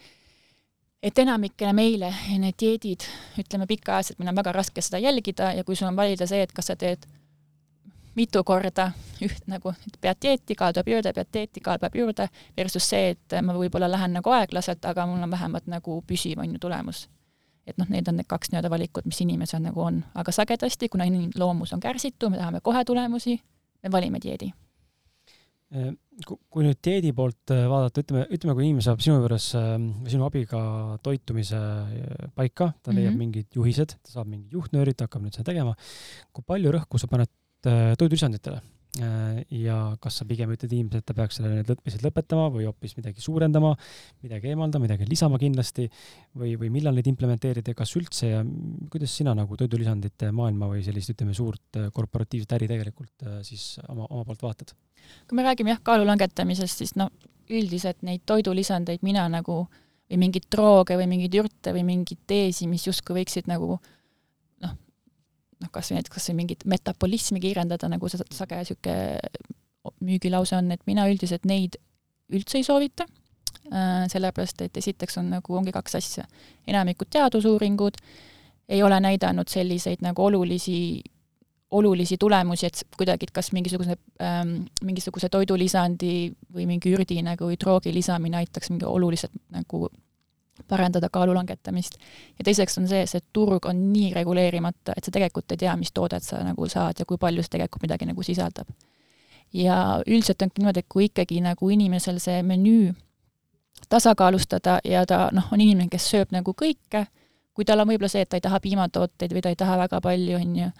[SPEAKER 2] et enamikele meile need dieedid, ütleme pikaajaliselt, meil on väga raske seda jälgida ja kui sul on valida see, et kas sa teed mitu korda üht nagu, pead dieeti, kaal tuleb juurde, pead dieeti, kaal peab juurde, versus see, et ma võib-olla lähen nagu aeglaselt, aga mul on vähemalt nagu püsiv, on ju, tulemus. et noh, need on need kaks nii-öelda valikut, mis inimesel nagu on, aga sagedasti, kuna inimene loomus on kärsitu, me tahame kohe tulemusi, me valime dieedi
[SPEAKER 1] kui nüüd dieedi poolt äh, vaadata, ütleme, ütleme, kui inimene saab sinu juures ähm, või sinu abiga toitumise äh, paika, ta leiab mm -hmm. mingid juhised, ta saab mingid juhtnöörid, ta hakkab nüüd seda tegema. kui palju rõhku sa paned toidulisanditele? Ja kas sa pigem ütled inimesele, et ta peaks selle nüüd lõtmised lõpetama või hoopis midagi suurendama, midagi eemaldama, midagi lisama kindlasti või, või millal neid implementeerida ja kas üldse ja kuidas sina nagu toidulisandite maailma või sellist, ütleme, suurt korporatiivset äri tegelikult siis oma, oma poolt vaatad?
[SPEAKER 2] kui me räägime jah, kaalu langetamisest, siis no üldiselt neid toidulisandeid mina nagu või mingeid drooge või mingeid jürte või mingeid teesi, mis justkui võiksid nagu noh, noh, kas või näiteks kas või mingit metabolismi kiirendada, nagu see sage niisugune müügilause on, et mina üldiselt neid üldse ei soovita äh,, sellepärast et esiteks on nagu, ongi kaks asja. enamikud teadusuuringud ei ole näidanud selliseid nagu olulisi olulisi tulemusi, et kuidagi, et kas mingisuguse ähm,, mingisuguse toidulisandi või mingi ürdi nagu droogi lisamine aitaks mingi oluliselt nagu parandada kaalu langetamist. ja teiseks on see, see turg on nii reguleerimata, et sa tegelikult ei tea, mis toodet sa nagu saad ja kui palju see tegelikult midagi nagu sisaldab. ja üldiselt ongi niimoodi, et kui ikkagi nagu inimesel see menüü tasakaalustada ja ta noh, on inimene, kes sööb nagu kõike, kui tal on võib-olla see, et ta ei taha piimatooteid või ta ei taha väga palju, on ju,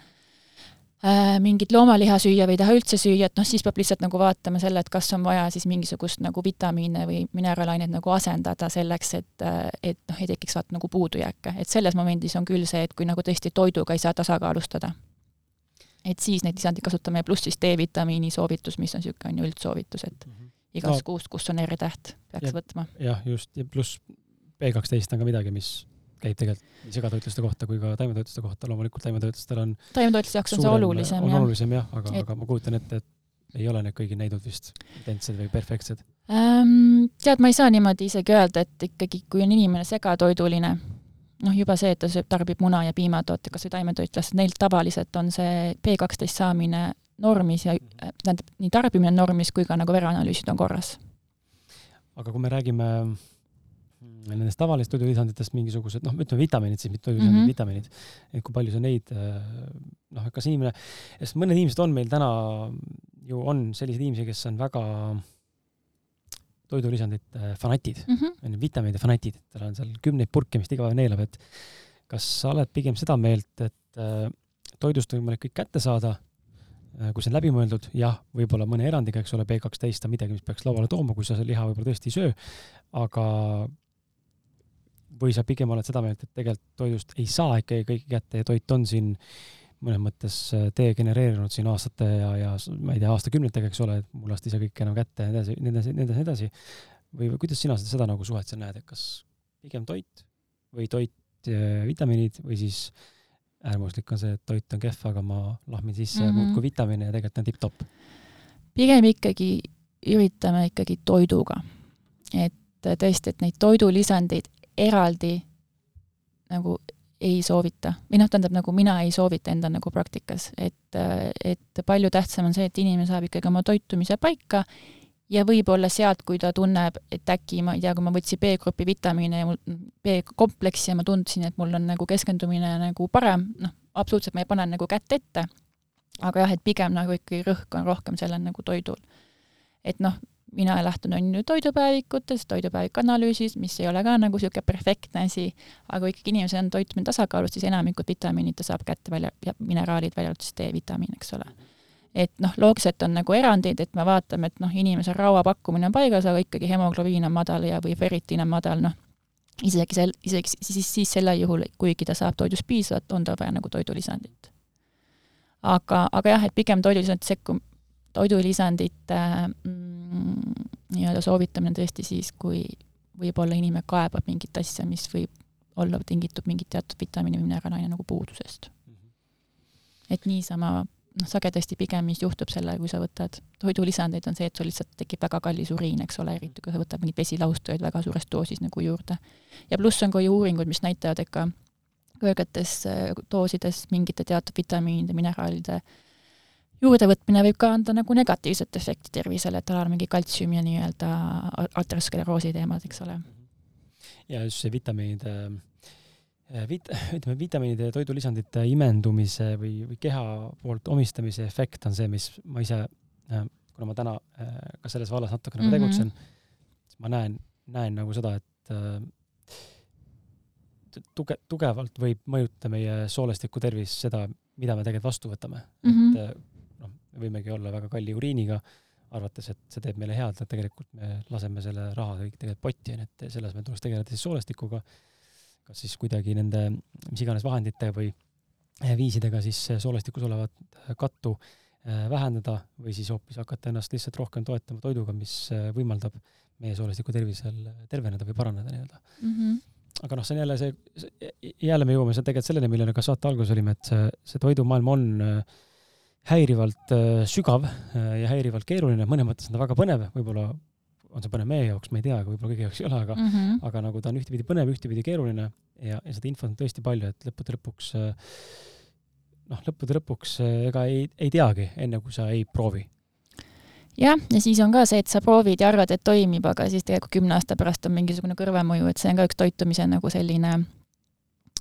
[SPEAKER 2] mingit loomaliha süüa või ei taha üldse süüa, et noh, siis peab lihtsalt nagu vaatama selle, et kas on vaja siis mingisugust nagu vitamiine või mineraalaineid nagu asendada selleks, et, et noh, ei tekiks vaata nagu puudujääke, et selles momendis on küll see, et kui nagu tõesti toiduga ei saa tasakaalustada, et siis neid lisandeid kasutame, pluss siis D-vitamiini soovitus, mis on niisugune, on ju üldsoovitus, et -hmm. igast no, kuust, kus on R-täht, peaks ja, võtma.
[SPEAKER 1] jah, just, ja pluss B kaksteist on ka midagi, mis käib tegelikult segatoitluste kohta kui ka taimetoitluste kohta, loomulikult taimetoitlustel on
[SPEAKER 2] taimetoitluste jaoks on see olulisem,
[SPEAKER 1] on jah. olulisem jah, aga et..., aga ma kujutan ette, et ei ole need kõigil neidud vist identsed või perfektsed
[SPEAKER 2] ähm,? Tead, ma ei saa niimoodi isegi öelda, et ikkagi, kui on inimene segatoiduline, noh juba see, et ta sööb, tarbib muna ja piimatoote, kas või taimetoitlast, neil tavaliselt on see B kaksteist saamine normis ja tähendab, nii tarbimine normis kui ka nagu vereanalüüsid on korras.
[SPEAKER 1] aga kui me räägime nendest tavalistest toidulisanditest mingisugused noh, ütleme vitamiinid siis, mitte toidulisandid mm, -hmm. vitamiinid, et kui palju sa neid noh, et kas inimene, sest mõned inimesed on meil täna ju on selliseid inimesi, kes on väga toidulisandite fanatid mm, -hmm. vitamiinide fanatid, tal on seal kümneid purke, mis ta iga päev neelab, et kas sa oled pigem seda meelt, et äh, toidust on võimalik kõik kätte saada, äh, kui see on läbimõeldud, jah, võib-olla mõne erandiga, eks ole, B kaksteist on midagi, mis peaks lauale tooma, kui sa liha võib-olla tõesti ei söö, aga või sa pigem oled seda meelt, et tegelikult toidust ei saa ikkagi kõike kätte ja toit on siin mõnes mõttes äh, degenereerunud siin aastate ja, ja ma ei tea, aastakümnetega, eks ole, et mul lasti ei saa kõike enam kätte ja nii edasi, nii edasi, nii edasi, nii edasi. või, kuidas sina seda, seda nagu suhet seal näed, et kas pigem toit või toit, vitamiinid või siis äärmuslik on see, et toit on kehv, aga ma lahmin sisse mm -hmm. muudkui vitamiine ja tegelikult on tipp-topp?
[SPEAKER 2] pigem ikkagi üritame ikkagi toiduga. et tõesti, et neid toidulisandeid eraldi nagu ei soovita või noh, tähendab nagu mina ei soovita enda nagu praktikas, et, et palju tähtsam on see, et inimene saab ikkagi oma toitumise paika ja võib-olla sealt, kui ta tunneb, et äkki ma ei tea, kui ma võtsin B-grupi vitamiine ja mul B-kompleksi ja ma tundsin, et mul on nagu keskendumine nagu parem, noh, absoluutselt ma ei pane nagu kätt ette, aga jah, et pigem nagu ikkagi rõhk on rohkem sellel nagu toidul. et noh, mina lähtun, on ju, toidupäevikutest, toidupäeviku analüüsist, mis ei ole ka nagu niisugune perfektne asi, aga kui ikkagi inimesel on toitumine tasakaalus, siis enamikud vitamiinid ta saab kätte välja, ja mineraalid, välja arvatud siis D-vitamiin, eks ole. et noh, loogiliselt on nagu erandid, et me vaatame, et noh, inimesel raua pakkumine on paigas, aga ikkagi hemoglobiin on madal ja, või ferritiin on madal, noh, isegi sel-, isegi siis, siis, siis sellel juhul, kuigi ta saab toidust piisavalt, on tal vaja nagu toidulisandit. aga, aga jah, et pigem toidulisandit sekku, toidulisandite mm, nii-öelda soovitamine tõesti siis, kui võib-olla inimene kaebab mingit asja, mis võib olla tingitud mingit teatud vitamiini või mineraalaine nagu puudusest. -hmm. et niisama, noh, sagedasti pigem, mis juhtub selle, kui sa võtad toidulisandeid, on see, et sul lihtsalt tekib väga kallis uriin, eks ole, eriti kui sa võtad mingeid vesilaustajaid väga suures doosis nagu juurde. ja pluss on ka ju uuringud, mis näitavad, et ka kõrgetes äh, doosides mingite teatud vitamiinide, mineraalide äh, juurdevõtmine võib ka anda nagu negatiivset efekti tervisele, et tal on mingi kaltsiumi ja nii-öelda ateroskleroosi teemad, eks ole.
[SPEAKER 1] ja just see vitamiinide äh, vit-, ütleme, vitamiinide ja toidulisandite imendumise või, või keha poolt omistamise efekt on see, mis ma ise, äh, kuna ma täna äh, ka selles vallas natuke nagu mm -hmm. tegutsen, siis ma näen, näen nagu seda, et tuge-, tugevalt võib mõjutada meie soolestiku tervist seda, mida me tegelikult vastu võtame mm. -hmm. et võimegi olla väga kalli uriiniga, arvates, et see teeb meile head, et tegelikult me laseme selle raha kõik tegelikult potti, nii et selles me tuleks tegeleda siis soolestikuga, kas siis kuidagi nende mis iganes vahendite või viisidega siis soolestikus olevat kattu äh, vähendada või siis hoopis hakata ennast lihtsalt rohkem toetama toiduga, mis äh, võimaldab meie soolestiku tervisel terveneda või paraneda nii-öelda mm. -hmm aga noh, see on jälle see, jälle me jõuame seal tegelikult selleni, millele ka saate alguses olime, et see, see toidumaailm on äh, häirivalt äh, sügav äh, ja häirivalt keeruline, mõnes mõttes on ta väga põnev, võib-olla on see põnev meie jaoks, ma ei tea, võib-olla kõigi jaoks ei ole, aga mm, -hmm. aga nagu ta on ühtepidi põnev, ühtepidi keeruline ja, ja seda infot on tõesti palju, et lõppude lõpuks äh, noh, lõppude lõpuks ega ei, ei teagi, enne kui sa ei proovi.
[SPEAKER 2] jah, ja siis on ka see, et sa proovid ja arvad, et toimib, aga siis tegelikult kümne aasta pärast on mingisugune kõrvemõju, et see on ka üks toitumise nagu selline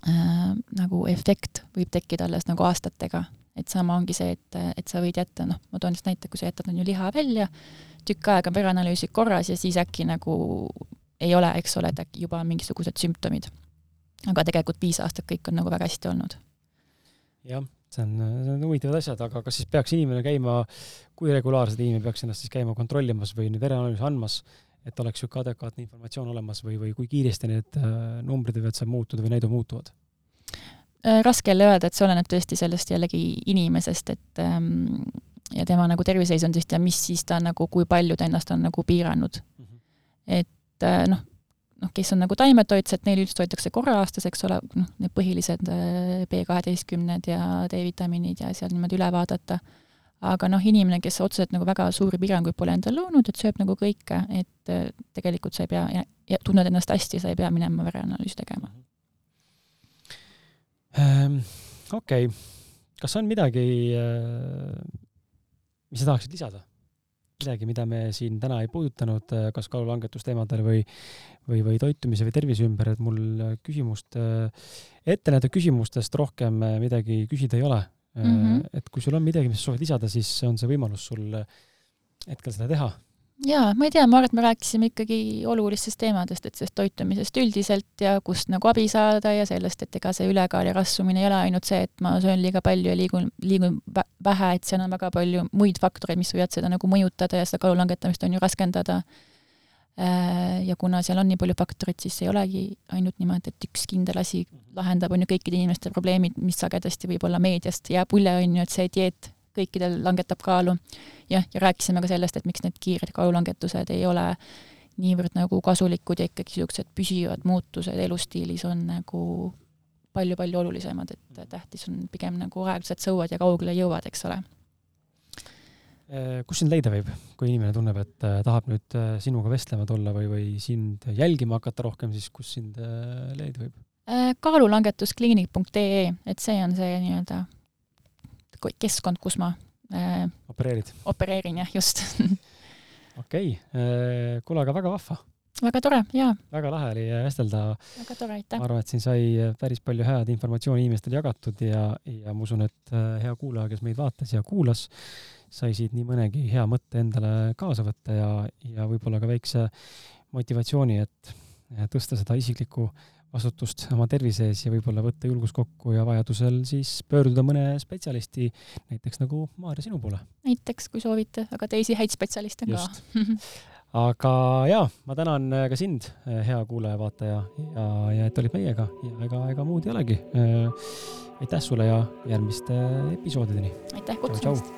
[SPEAKER 2] äh, nagu efekt võib tekkida alles nagu aastatega et sama ongi see, et, et sa võid jätta, noh, ma toon lihtsalt näite, kui sa jätad, on ju, liha välja, tükk aega on vereanalüüsid korras ja siis äkki nagu ei ole, eks ole, et äkki juba mingisugused sümptomid. aga tegelikult viis aastat kõik on nagu väga hästi olnud.
[SPEAKER 1] jah, see on, see on huvitavad asjad, aga kas siis peaks inimene käima, kui regulaarselt inimene peaks ennast siis käima kontrollimas või vereanalüüsi andmas, et oleks niisugune adekvaatne informatsioon olemas või, või kui kiiresti need äh, numbrid võivad seal muutuda või näidud muutuvad?
[SPEAKER 2] Äh, raske jälle öelda, et see oleneb tõesti sellest jällegi inimesest, et ähm, ja tema nagu terviseseisundist ja mis siis ta nagu, kui palju ta ennast on nagu piiranud mm. -hmm. et äh, noh, noh, kes on nagu taimetoitsjad, neil üldiselt hoitakse korra aastas, eks ole, noh, need põhilised B kaheteistkümned ja D-vitamiinid ja seal niimoodi üle vaadata aga noh, inimene, kes otseselt nagu väga suuri piiranguid pole endale loonud, et sööb nagu kõike, et äh, tegelikult sa ei pea ja, ja tunned ennast hästi, sa ei pea minema vereanalüüsi tegema
[SPEAKER 1] ähm,. Okei okay., kas on midagi, äh, mis sa tahaksid lisada? midagi, mida me siin täna ei puudutanud, äh, kas kaalulangetusteemadel või, või, või toitumise või tervise ümber, et mul küsimust, ette nähtud küsimustest rohkem midagi küsida ei ole mm. -hmm. et kui sul on midagi, mis sa soovid lisada, siis on see võimalus sul hetkel seda teha.
[SPEAKER 2] Jaa, ma ei tea, ma arvan, et me rääkisime ikkagi olulistest teemadest, et sellest toitumisest üldiselt ja kust nagu abi saada ja sellest, et ega see ülekaal ja rasvumine ei ole ainult see, et ma söön liiga palju ja liigun, liigun vähe, et seal on väga palju muid faktoreid, mis võivad seda nagu mõjutada ja seda kaalu langetamist on ju raskendada. Äh, ja kuna seal on nii palju faktoreid, siis ei olegi ainult niimoodi, et üks kindel asi lahendab, on ju, kõikide inimeste probleemid, mis sagedasti võib-olla meediast jääb mulje, on ju, et see dieet kõikidel langetab kaalu. jah, ja rääkisime ka sellest, et miks need kiired kaalulangetused ei ole niivõrd nagu kasulikud ja ikkagi niisugused püsivad muutused elustiilis on nagu palju-palju olulisemad, et tähtis on pigem nagu aeglased sõuad ja kaugele jõuad, eks ole
[SPEAKER 1] Äh, kus sind leida võib, kui inimene tunneb, et äh, tahab nüüd äh, sinuga vestlema tulla või, või sind jälgima hakata rohkem, siis kus sind leida võib?
[SPEAKER 2] kaalulangetuskliinik.ee, et see on see nii-öelda keskkond, kus ma
[SPEAKER 1] opereerid?
[SPEAKER 2] opereerin, jah, just
[SPEAKER 1] okei okay., kuule, aga väga vahva.
[SPEAKER 2] väga tore, jaa.
[SPEAKER 1] väga lahe oli vestelda.
[SPEAKER 2] väga tore, aitäh.
[SPEAKER 1] ma arvan, et siin sai päris palju head informatsiooni inimestele jagatud ja, ja ma usun, et hea kuulaja, kes meid vaatas ja kuulas, sai siit nii mõnegi hea mõtte endale kaasa võtta ja, ja võib-olla ka väikse motivatsiooni, et tõsta seda isiklikku vastutust oma tervise ees ja võib-olla võtta julgus kokku ja vajadusel siis pöörduda mõne spetsialisti, näiteks nagu Maarja sinu poole.
[SPEAKER 2] näiteks, kui soovite, aga teisi häid spetsialiste ka.
[SPEAKER 1] aga jaa, ma tänan ka sind, hea kuulaja-vaataja ja, ja et olid meiega ja ega, ega muud ei olegi. aitäh sulle ja järgmiste episoodideni.
[SPEAKER 2] aitäh kutsumast.